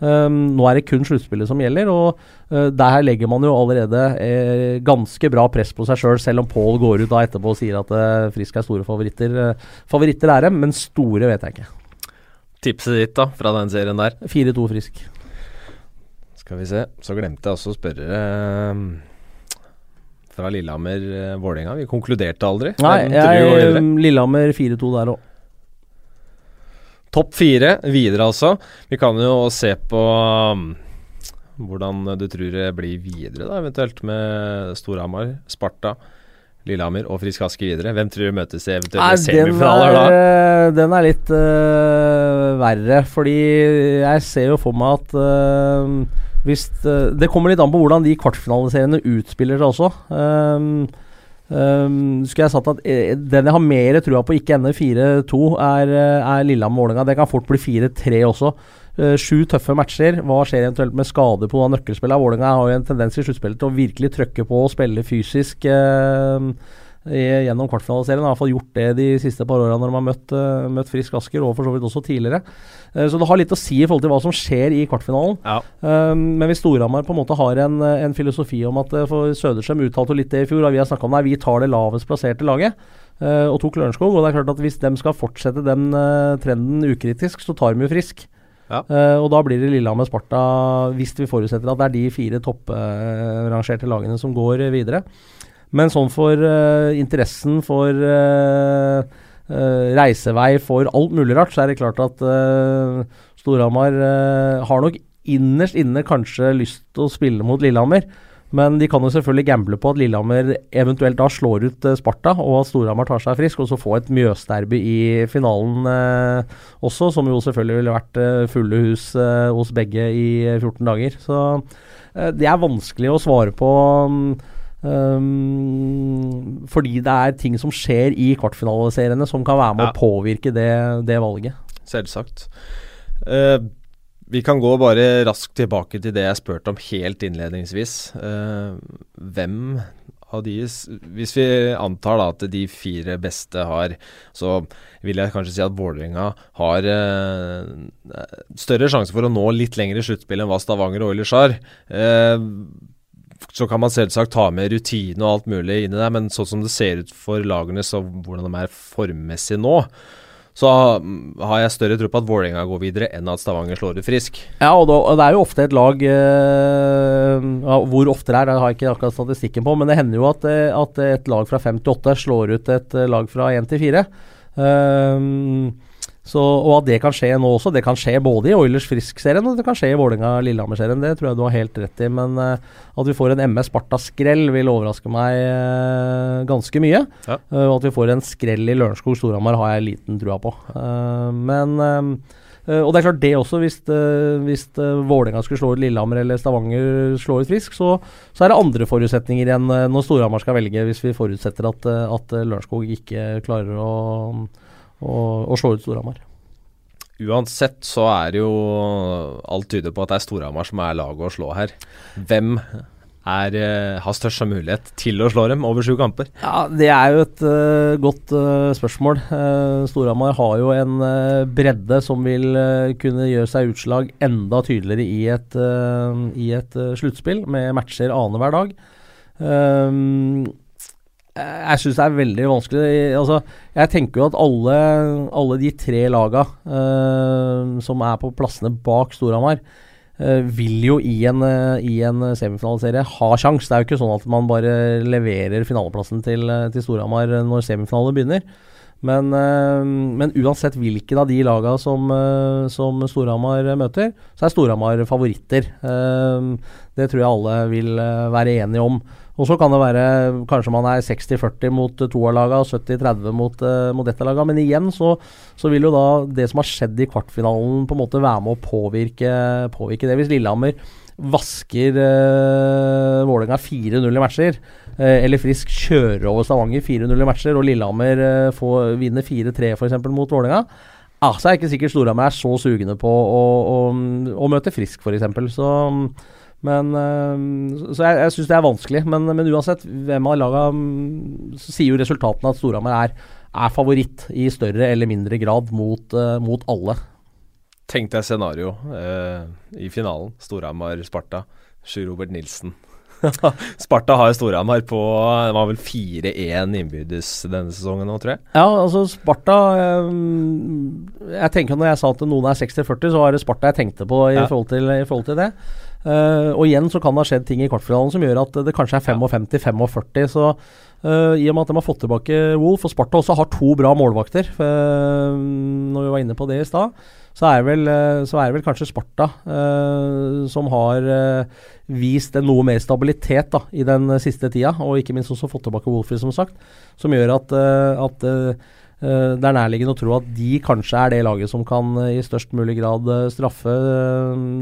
Speaker 2: Um, nå er det kun sluttspillet som gjelder, og uh, der legger man jo allerede uh, ganske bra press på seg sjøl, selv, selv om Paul går ut da etterpå og sier at uh, Frisk er store favoritter. favoritter er dem, men store vet jeg ikke.
Speaker 1: Tipset ditt da, fra den serien der?
Speaker 2: 4-2 Frisk.
Speaker 1: Skal vi se. Så glemte jeg også å spørre fra Lillehammer-Vålerenga. Vi konkluderte aldri.
Speaker 2: Nei, jeg, Lillehammer 4-2 der òg.
Speaker 1: Topp fire videre, altså. Vi kan jo se på um, hvordan du tror det blir videre, da, eventuelt med Storhamar, Sparta. Lillehammer og Frisk Aske videre. Hvem tror du møtes i eventuelle semifinaler da?
Speaker 2: Eh, den er litt uh, verre, fordi jeg ser jo for meg at uh, hvis uh, Det kommer litt an på hvordan de kvartfinaliseriene utspiller seg også. Um, Um, skulle jeg sagt at eh, Den jeg har mer trua på ikke ender 4-2, er, eh, er Lillehammer-Vålerenga. Det kan fort bli 4-3 også. Uh, sju tøffe matcher. Hva skjer eventuelt med skade på nøkkelspillet? Vålerenga har jo en tendens i sluttspillet til å virkelig trøkke på og spille fysisk. Uh, gjennom kvartfinaliserien. Har iallfall gjort det de siste par åra når de har møtt, uh, møtt Frisk Asker, og for så vidt også tidligere. Uh, så det har litt å si i forhold til hva som skjer i kvartfinalen. Ja. Uh, men hvis Storhamar på en måte har en, en filosofi om at for Søderstrøm uttalte litt det i fjor, og vi har snakka om det, vi tar det lavest plasserte laget. og tok Lørenskog. Og det er klart at hvis de skal fortsette den trenden ukritisk, så tar de jo Frisk. Ja. Uh, og da blir det Lillehammer-Sparta, hvis vi forutsetter at det er de fire topprangerte uh, lagene som går videre. Men sånn for uh, interessen for reisevei, for alt mulig rart, så er det klart at Storhamar har nok innerst inne kanskje lyst til å spille mot Lillehammer. Men de kan jo selvfølgelig gamble på at Lillehammer eventuelt da slår ut uh, Sparta, og at Storhamar tar seg frisk, og så få et Mjøsderby i finalen uh, også, som jo selvfølgelig ville vært uh, fulle hus hos begge i 14 dager. Så det er vanskelig å svare på. Um, fordi det er ting som skjer i kvartfinaliseriene som kan være med ja. å påvirke det, det valget.
Speaker 1: Selvsagt. Uh, vi kan gå bare raskt tilbake til det jeg spurte om helt innledningsvis. Uh, hvem av de Hvis vi antar da at de fire beste har Så vil jeg kanskje si at Vålerenga har uh, større sjanse for å nå litt lenger i sluttspillet enn hva Stavanger og Oilers har. Uh, så kan man selvsagt ta med rutine og alt mulig inn i det, men sånn som det ser ut for lagene, så hvordan de er formmessig nå, så har jeg større tro på at Vålerenga går videre enn at Stavanger slår ut frisk.
Speaker 2: Ja, og, det er jo ofte et lag eh, Hvor ofte det er, det har jeg ikke akkurat statistikken på, men det hender jo at, eh, at et lag fra 5 til 8 slår ut et eh, lag fra 1 til 4. Um, så, og at det kan skje nå også. Det kan skje både i Oilers Frisk-serien og det kan skje i Vålerenga-Lillehammer-serien. Det tror jeg du har helt rett i. Men uh, at vi får en MS Sparta-skrell vil overraske meg uh, ganske mye. Ja. Uh, og at vi får en skrell i Lørenskog Storhamar har jeg liten trua på. men og det er klart det også, hvis, hvis Vålerenga skulle slå ut Lillehammer eller Stavanger slår ut Frisk, så, så, er det andre forutsetninger enn når Storhamar skal velge, hvis vi forutsetter at, at Lørenskog ikke klarer å og, og slå ut Storhamar.
Speaker 1: Uansett så er det jo Alt tyder på at det er Storhamar som er laget å slå her. Hvem er, uh, har størst mulighet til å slå dem over sju kamper?
Speaker 2: Ja, Det er jo et uh, godt uh, spørsmål. Uh, Storhamar har jo en bredde som vil kunne gjøre seg utslag enda tydeligere i et, i et sluttspill, med matcher annenhver dag. Um, jeg syns det er veldig vanskelig. Altså, jeg tenker jo at alle, alle de tre laga uh, som er på plassene bak Storhamar, uh, vil jo i en, uh, en semifinaliserie ha sjans. Det er jo ikke sånn at man bare leverer finaleplassen til, til Storhamar når semifinalen begynner. Men, men, uansett hvilken av de laga som, som Storhamar møter, så er Storhamar favoritter. det tror jeg alle vil være enige om. Og så kan det være kanskje man er 60-40 mot to av lagene og 70-30 mot, uh, mot dette laget. Men igjen så, så, vil jo da det som har skjedd i kvartfinalen på en måte være med å påvirke, påvirke det. Hvis Lillehammer vasker uh, Vålerenga 4-0 i matcher, uh, eller Frisk kjører over Stavanger 4-0 i matcher, og Lillehammer uh, får, vinner 4-3 f.eks. mot Vålerenga, ah, så er ikke sikkert Storhamar er så sugne på å, å, å møte Frisk, f.eks. Så men, uh, så jeg, jeg syns det er vanskelig. Men, men, uansett, hvem av laga mm, Så sier jo resultatene at Storhamar er, er, favoritt i større eller mindre grad mot, uh, mot alle.
Speaker 1: Tenk deg scenario uh, i finalen. Storhamar-Sparta. Sjur Robert Nilsen. *laughs* Sparta har Storhamar på Det var vel 4-1 innbyrdes denne sesongen nå, tror jeg.
Speaker 2: Ja, altså Sparta Jeg tenker Når jeg sa at noen er 60-40, så var det Sparta jeg tenkte på i, ja. forhold, til, i forhold til det. Uh, og igjen så kan det ha skjedd ting i kvartfinalen som gjør at det kanskje er 55-45. Så uh, i og med at de har fått tilbake Wolf, og Sparta også har to bra målvakter, uh, når vi var inne på det i stad, så, er vel, så er det vel kanskje Sparta som har vist en noe mer stabilitet da, i den siste tida, og ikke minst også fått tilbake Wolfie, som sagt, som gjør at, at det er nærliggende å tro at de kanskje er det laget som kan uh, i størst mulig grad uh, straffe,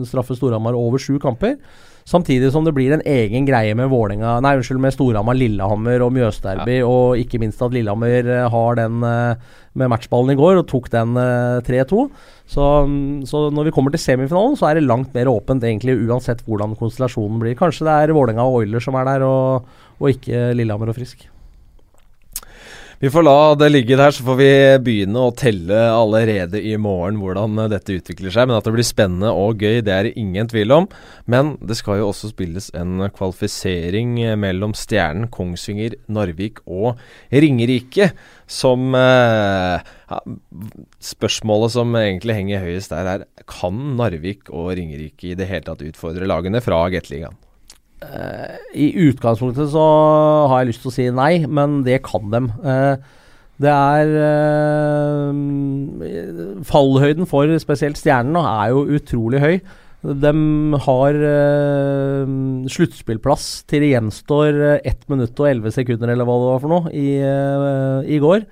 Speaker 2: straffe Storhamar over sju kamper. Samtidig som det blir en egen greie med Vålinga, nei, unnskyld, med Storhamar, Lillehammer og Mjøsderby, ja. og ikke minst at Lillehammer har den med matchballen i går og tok den 3-2. Så, um, så, når vi kommer til semifinalen, så er det langt mer åpent, egentlig, uansett hvordan konstellasjonen blir. Kanskje det er Vålinga og Oilers som er der, og, og ikke Lillehammer og Frisk.
Speaker 1: Vi får la det ligge der, så får vi begynne å telle allerede i morgen hvordan dette utvikler seg. Men at det blir spennende og gøy, det er det ingen tvil om. Men det skal jo også spilles en kvalifisering mellom Stjernen, Kongsvinger, Narvik og Ringerike. Som eh, ja, Spørsmålet som egentlig henger høyest der, er kan Narvik og Ringerike i det hele tatt utfordre lagene fra Gateligaen?
Speaker 2: Uh, I utgangspunktet så har jeg lyst til å si nei, men det kan dem. Uh, det er uh, Fallhøyden for spesielt Stjernen er jo utrolig høy. De har sluttspillplass til det gjenstår 1 minutt og 11 sekunder, eller hva det var for noe, i, i går.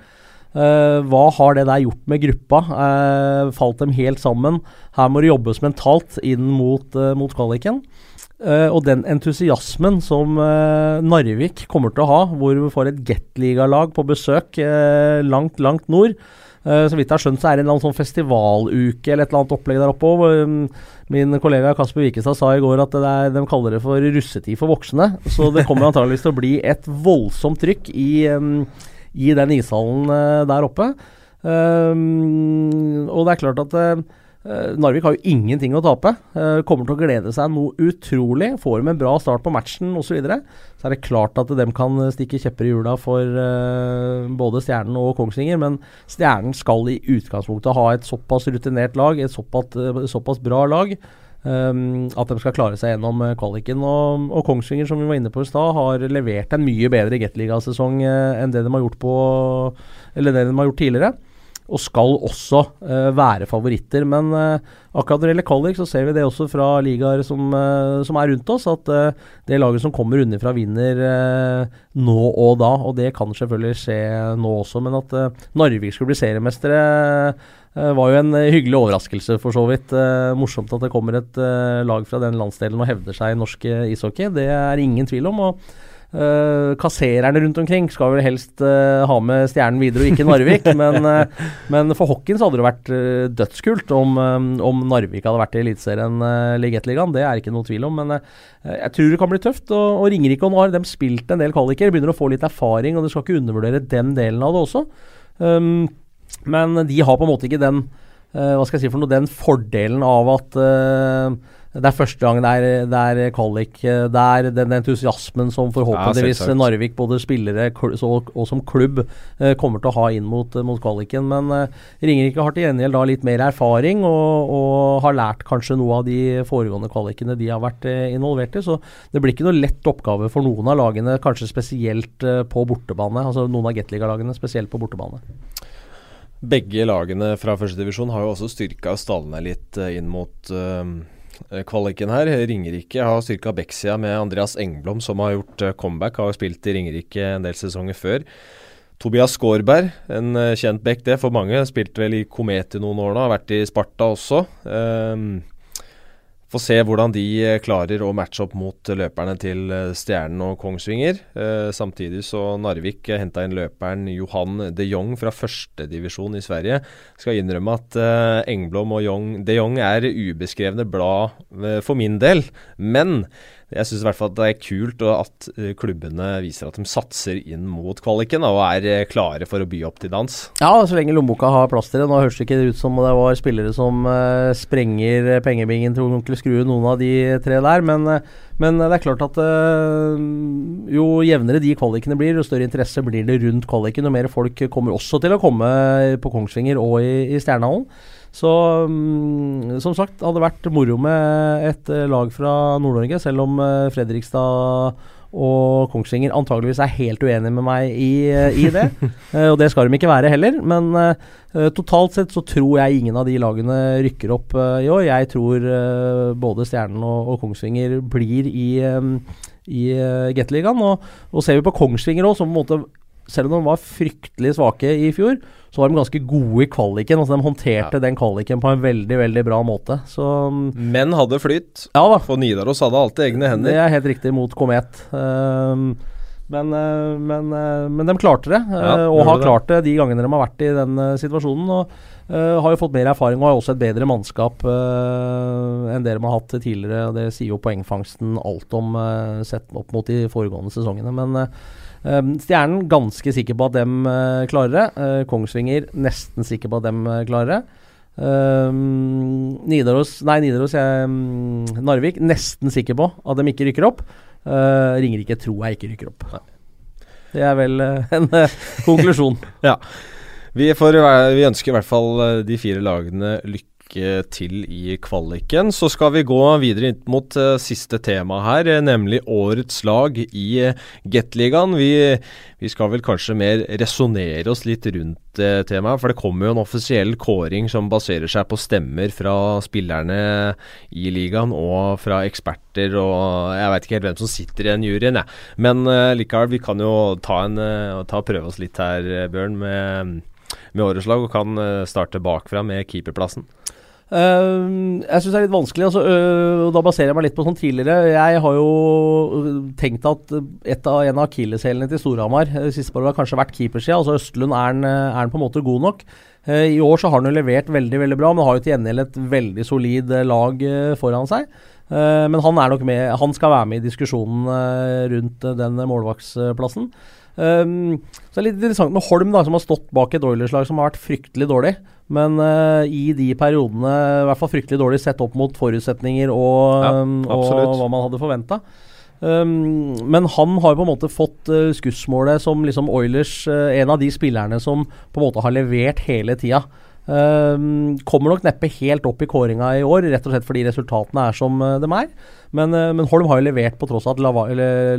Speaker 2: hva har det der gjort med gruppa? falt dem helt sammen? Her må det jobbes mentalt inn mot, mot kvaliken. Uh, og den entusiasmen som uh, Narvik kommer til å ha, hvor vi får et Gateliga-lag på besøk uh, langt, langt nord. så vidt jeg har skjønt, så er det en eller sånn festivaluke eller et eller annet opplegg der oppe òg. Um, min kollega Kasper Wikestad sa i går at er, de kaller det for russetid for voksne. Så det kommer *laughs* antageligvis til å bli et voldsomt trykk i, um, i den ishallen der oppe. Og det er klart at Narvik har jo ingenting å tape. Uh, kommer til å glede seg noe utrolig. Får de en bra start på matchen osv., så, videre, så er det klart at de kan stikke kjepper i hjula for uh, både Stjernen og Kongsvinger. Men Stjernen skal i utgangspunktet ha et såpass rutinert lag, et såpass, såpass bra lag, um, at de skal klare seg gjennom kvaliken. Og, og, Kongsvinger, som vi var inne på i stad, har levert en mye bedre Gateliga-sesong enn det de har gjort på det de har gjort tidligere og skal også uh, være favoritter. Men uh, akkurat når det gjelder kvalik, så ser vi det også fra ligaer som, uh, som er rundt oss, at det laget som kommer unnifra, vinner nå og da. Og det kan selvfølgelig skje nå også, men at Narvik skulle bli seriemestere var jo en hyggelig overraskelse, for så vidt. morsomt at det kommer et lag fra den landsdelen og hevder seg i norsk ishockey. Det er ingen tvil om. og Uh, kassererne rundt omkring skal vel helst uh, ha med Stjernen videre og ikke Narvik. *laughs* men, uh, men, for hockeyen så hadde det vært dødskult om, om, Narvik hadde vært i Eliteserien uh, Ligettligaen. Det er ikke noe tvil om. Men jeg tror det kan bli tøft. Og, og Ringerike og Nar de spilt en del kvaliker, begynner å få litt erfaring. Og du skal ikke undervurdere den delen av det også. Um, men de har på en måte ikke den hva skal jeg si for noe, den fordelen av at det er første gang det er, kvalik. Det er den entusiasmen som forhåpentligvis ja, Narvik, både spillere og, som klubb, eh, kommer til å ha inn mot, mot kvaliken. Men eh, Ringerike har til gjengjeld da litt mer erfaring og, og, har lært kanskje noe av de foregående kvalikene de har vært eh, involvert i. Så det blir ikke noe lett oppgave for noen av lagene, kanskje spesielt eh, på bortebane. Altså noen av Gateliga-lagene, spesielt på bortebane.
Speaker 1: Begge lagene fra førstedivisjon har jo også styrka stallene litt eh, inn mot uh Eh, kvaliken her. Ringerike har styrka Bexia med Andreas Engblom, som har gjort eh, comeback. Har spilt i Ringerike en del sesonger før. Tobias Skårberg, en eh, kjent back det for mange. Spilte vel i Komet i noen år nå, har vært i Sparta også. Um, Få se hvordan de eh, klarer å matche opp mot løperne til eh, Stjernen og Kongsvinger. Eh, samtidig så Narvik henta inn løperen Johan de Jong fra førstedivisjon i Sverige. Skal innrømme at eh, Engblom og Jong, de Jong er ubeskrevne blad eh, for min del. Men jeg syns i hvert fall at det er kult at eh, klubbene viser at de satser inn mot kvaliken og er eh, klare for å by opp til dans.
Speaker 2: Ja, så lenge lommeboka har plass til det. Nå høres det ikke ut som det var spillere som uh, sprenger pengebingen til onkel Skrue, noen av de tre der. Men, men det er klart at øh, jo jevnere de kvalikene blir, jo større interesse blir det rundt kvaliken. Og mer folk kommer også til å komme på Kongsvinger og i, i Stjernehallen. Så um, som sagt, hadde vært moro med et uh, lag fra Nord-Norge, selv om Fredrikstad og Kongsvinger antageligvis er helt uenige med meg i, uh, i det. *laughs* og det skal de ikke være heller. Men totalt sett så tror jeg ingen av de lagene rykker opp i år. Jeg tror både Stjernen og, og, Kongsvinger blir i, um, i Gateligaen. Og, og ser vi på Kongsvinger òg, som på en måte selv om de var fryktelig svake i fjor, så var de ganske gode i kvaliken. Altså De håndterte ja. den kvaliken på en veldig veldig bra måte. Så,
Speaker 1: mm, Men hadde flyt.
Speaker 2: Ja da.
Speaker 1: For Nidaros hadde alltid egne hender.
Speaker 2: Det er helt riktig mot Komet. Um, men, uh, men, uh, men, de klarte det, uh, ja, og har klart det de gangene de har vært i den situasjonen. Og Uh, har jo fått mer erfaring og har også et bedre mannskap uh, enn det de har hatt tidligere. Det sier jo poengfangsten alt om, uh, sett opp mot de foregående sesongene. Men Stjernen ganske sikker på at dem klarer det. Kongsvinger nesten sikker på at dem klarer det. Nidaros Nei, Nidaros jeg, um, Narvik nesten sikker på at dem ikke rykker opp. Ringerike tror jeg ikke rykker opp. Det er vel en konklusjon. *laughs*
Speaker 1: ja. Vi, får, vi, ønsker i hvert fall eh, de fire lagene lykke til i kvaliken. Så skal vi gå videre inn mot uh, siste tema her, eh, nemlig årets lag i uh, Gateligaen. Vi, vi, skal vel kanskje mer resonnere oss litt rundt uh, temaet, for det kommer jo en offisiell kåring som baserer seg på stemmer fra spillerne i ligaen og fra eksperter, og jeg veit ikke helt hvem som sitter i den juryen, jeg. Men uh, likevel, vi kan jo ta, en, ta prøve oss litt her, Bjørn, med med årets lag, og kan eh, starte bakfra med keeperplassen?
Speaker 2: Uh, jeg syns det er litt vanskelig. Altså, uh, Da baserer jeg meg litt på sånn tidligere. Jeg har jo tenkt at et av, en av akilleshælene til Storhamar uh, siste år har kanskje vært keepersida. Altså Østlund er han, er han på en måte god nok. I år så har han jo levert veldig veldig bra, men har jo til gjengjeld et veldig solid lag foran seg. men han er nok med, han skal være med i diskusjonen rundt den målvaktsplassen. Um, så det er litt interessant med Holm, da, som har stått bak et Oilers-lag som har vært fryktelig dårlig. Men uh, i de periodene i hvert fall fryktelig dårlig sett opp mot forutsetninger og, ja, um, og hva man hadde forventa. Um, men han har på en måte fått uh, skussmålet som liksom Oilers, uh, en av de spillerne som på en måte har levert hele tida. Um, kommer nok neppe helt opp i kåringa i år, rett og slett fordi resultatene er som uh, de er. Men, uh, men, Holm har jo levert på tross av at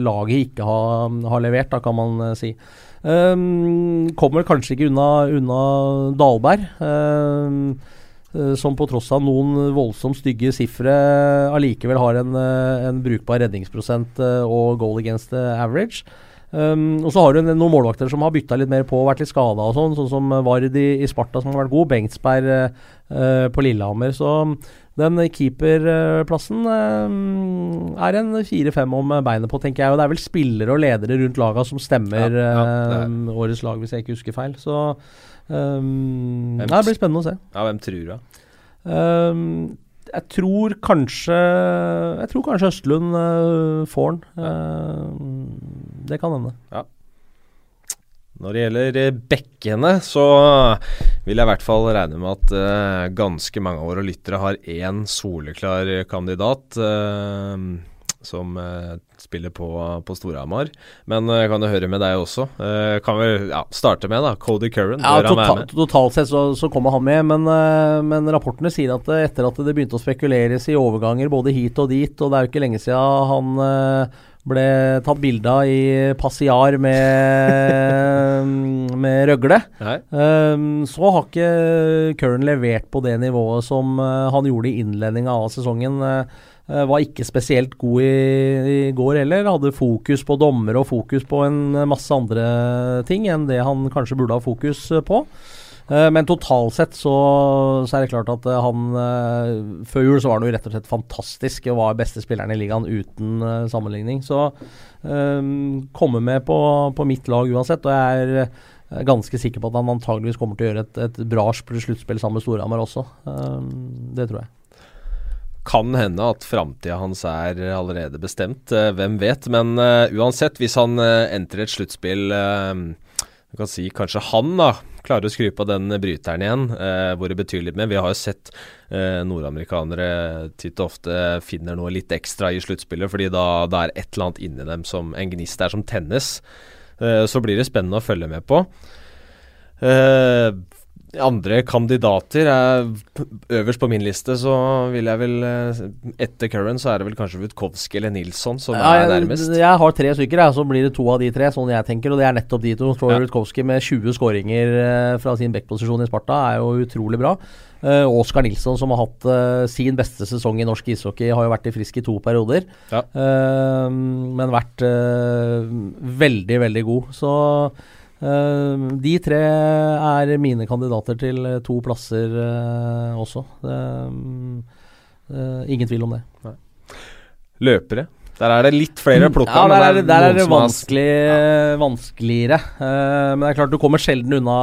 Speaker 2: laget ikke har, har, levert, da kan man si. Um, kommer kanskje ikke unna, unna Dalberg. som på tross av noen voldsomt stygge sifre allikevel har en, en brukbar redningsprosent og goal against average. Um, og så har du noen målvakter som har bytta litt mer på og vært litt skada, sånn, sånn som Vard i, i, Sparta, som har vært god. Bengtsberg uh, på Lillehammer. Så den keeperplassen uh, er en fire-fem om beinet på, tenker jeg. Og det er vel spillere og ledere rundt laga som stemmer ja, ja, uh, årets lag, hvis jeg ikke husker feil. Så um, det blir spennende å se.
Speaker 1: Ja, hvem tror du?
Speaker 2: Um, jeg tror kanskje Jeg tror kanskje Østlund får den. Det kan hende.
Speaker 1: Ja. Når det gjelder eh, bekkene, så vil jeg i hvert fall regne med at uh, ganske mange av våre lyttere har én soleklar kandidat. Uh, som uh, spiller på, på Storhamar. Men uh, kan jo høre med deg også. Uh, kan vi ja, starte med da, Cody Curran.
Speaker 2: Ja, total, totalt sett så, så, kommer han med, men, men, rapportene sier at etter at det begynte å spekuleres i overganger både hit og dit, og det er jo ikke lenge siden han ble tatt bilde av i Passiar med, *laughs* med Røgle. Um, så har ikke Curran levert på det nivået som han gjorde i innledninga av sesongen. Uh, var ikke spesielt god i, i, går heller. Hadde fokus på dommer og fokus på en masse andre ting enn det han kanskje burde ha fokus eh, på. Uh, men totalt sett så, så, er det klart at uh, han Før jul så var han jo rett og slett fantastisk og var beste spilleren i ligaen uten sammenligning. Så kommer med på, på, mitt lag uansett, og jeg er ganske sikker på at han antageligvis kommer til å gjøre et, et bra sluttspill sammen med Storhamar også. det tror jeg
Speaker 1: kan hende at framtida hans er allerede bestemt. Uh, hvem vet? Men uh, uansett, hvis han uh, entrer et sluttspill Du kan si kanskje han da klarer å skru på den bryteren igjen, hvor det betyr litt mer. Vi har jo sett nordamerikanere titt og ofte finner noe litt ekstra i sluttspillet, fordi da, det er et eller annet inni dem som en gnist der som tennes. så blir det spennende å følge med på. Uh, andre kandidater er Øverst på min liste så vil jeg vel eh, Etter Curran så er det vel kanskje Wutkowski eller Nilsson som ja, er nærmest.
Speaker 2: Jeg, har tre stykker, så blir det to av de tre, sånn jeg tenker. Og det er nettopp de to. Troy ja. Wutkowski med 20 skåringer uh, fra sin backposisjon i Sparta er jo utrolig bra. Uh, Oskar Nilsson, som har hatt uh, sin beste sesong i norsk ishockey, har jo vært i frisk i to perioder. Ja. Uh, men vært veldig, veldig god. Så de tre er mine kandidater til to plasser uh, også. Uh, ingen tvil om det. Nei.
Speaker 1: Løpere? Der er det litt flere å plukke
Speaker 2: Ja, der er, der er det vanskelig, ja. vanskeligere. men det er klart du kommer sjelden unna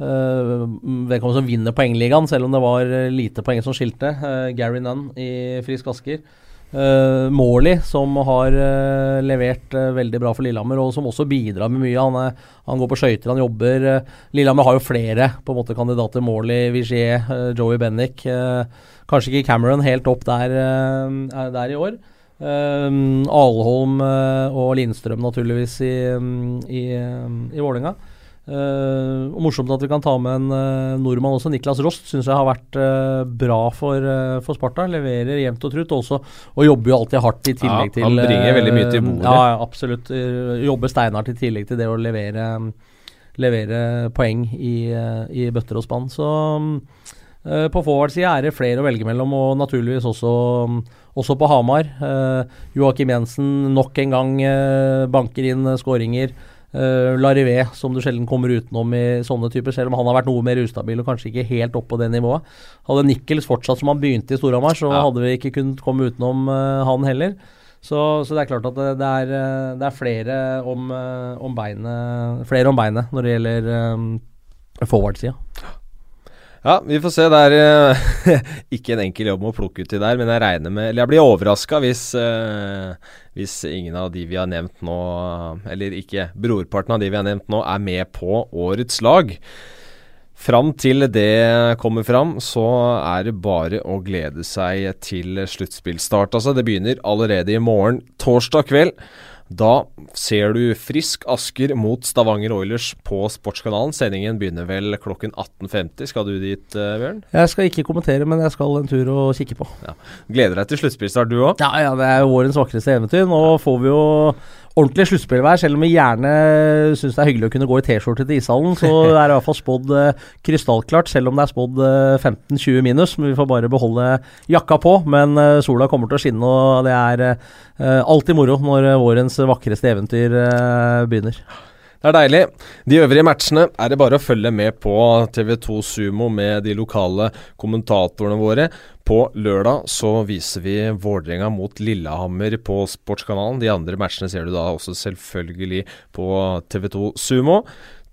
Speaker 2: Uh, Vedkommende som vinner poengligaen, selv om det var lite poeng som skilte. Uh, Gary Nunn i Frisk Asker. Uh, Morley, som har uh, levert uh, veldig bra for Lillehammer, og som også bidrar med mye. Han, han går på skøyter, han jobber. Lillehammer har jo flere på en måte kandidater. Morley, Vigier, Joey Bennick. kanskje ikke Cameron helt opp der, der i år. Alholm og Lindstrøm naturligvis i, i, i Vålerenga. Uh, og Morsomt at vi kan ta med en uh, nordmann også. Niklas Rost syns jeg har vært uh, bra for, for, Sparta. Leverer jevnt og trutt også, og jobber jo alltid hardt i tillegg ja, til
Speaker 1: Han bringer veldig mye til bordet.
Speaker 2: Ja, absolutt. jobber steinhardt i tillegg til det å levere, levere poeng i, i, bøtter og spann. Så på forward-sida er det flere å velge mellom, og naturligvis også, også på Hamar. Joakim Jensen nok en gang banker inn skåringer. Uh, Larivé, som du sjelden kommer utenom i sånne typer, selv om han har vært noe mer ustabil og kanskje ikke helt opp på det nivået. Hadde Nikkels fortsatt som han begynte i Storhamar, så ja. hadde vi ikke kunnet komme utenom uh, han heller. Så, så, det er klart at det, det, er, eh, det er, flere om, om beinet Flere om beinet når det gjelder um, forward-sida.
Speaker 1: Ja, vi får se. Det er uh, *laughs* ikke en enkel jobb med å plukke ut de der, men jeg regner med Eller jeg blir overraska hvis, uh, hvis ingen av de vi har nevnt nå, eller ikke brorparten av de vi har nevnt nå, er med på årets lag. Fram til det kommer fram, så er det bare å glede seg til sluttspillstart. Altså, det begynner allerede i morgen, torsdag kveld. Da ser du Frisk Asker mot Stavanger Oilers på Sportskanalen. Sendingen begynner vel klokken 18.50. Skal du dit, uh, Bjørn?
Speaker 2: Jeg skal ikke kommentere, men jeg skal en tur og kikke på.
Speaker 1: Ja. Gleder deg til sluttspillstart, du òg?
Speaker 2: Ja, ja, det er vårens vakreste eventyr. Nå får vi jo ordentlig sluttspillvær. Selv om vi gjerne syns det er hyggelig å kunne gå i T-skjorte til ishallen, så *laughs* er det i hvert fall spådd uh, krystallklart, selv om det er spådd uh, eh, 15-20 minus. Men vi får bare beholde jakka på. Men uh, sola kommer til å skinne, og det er alltid moro når vårens vakreste eventyr begynner.
Speaker 1: Det er deilig. De øvrige matchene er det bare å følge med på TV2 Sumo med de lokale kommentatorene våre. På lørdag så viser vi Vålerenga mot Lillehammer på Sportskanalen. De andre matchene ser du da også selvfølgelig på TV2 Sumo.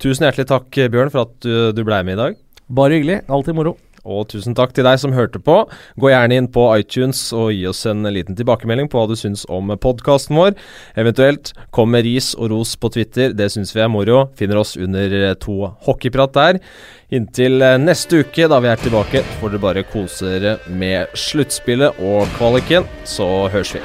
Speaker 1: Tusen hjertelig takk, Bjørn, for at du, ble med i dag.
Speaker 2: Bare hyggelig. Alltid moro.
Speaker 1: Og tusen takk til deg som hørte på. Gå gjerne inn på iTunes og gi oss en liten tilbakemelding på hva du syns om podkasten vår. Eventuelt kom med ris og ros på Twitter, det syns vi er moro. Finner oss under to hockeyprat der. Inntil neste uke, da vi er tilbake, får dere bare kose dere med sluttspillet og kvaliken. Så høres vi.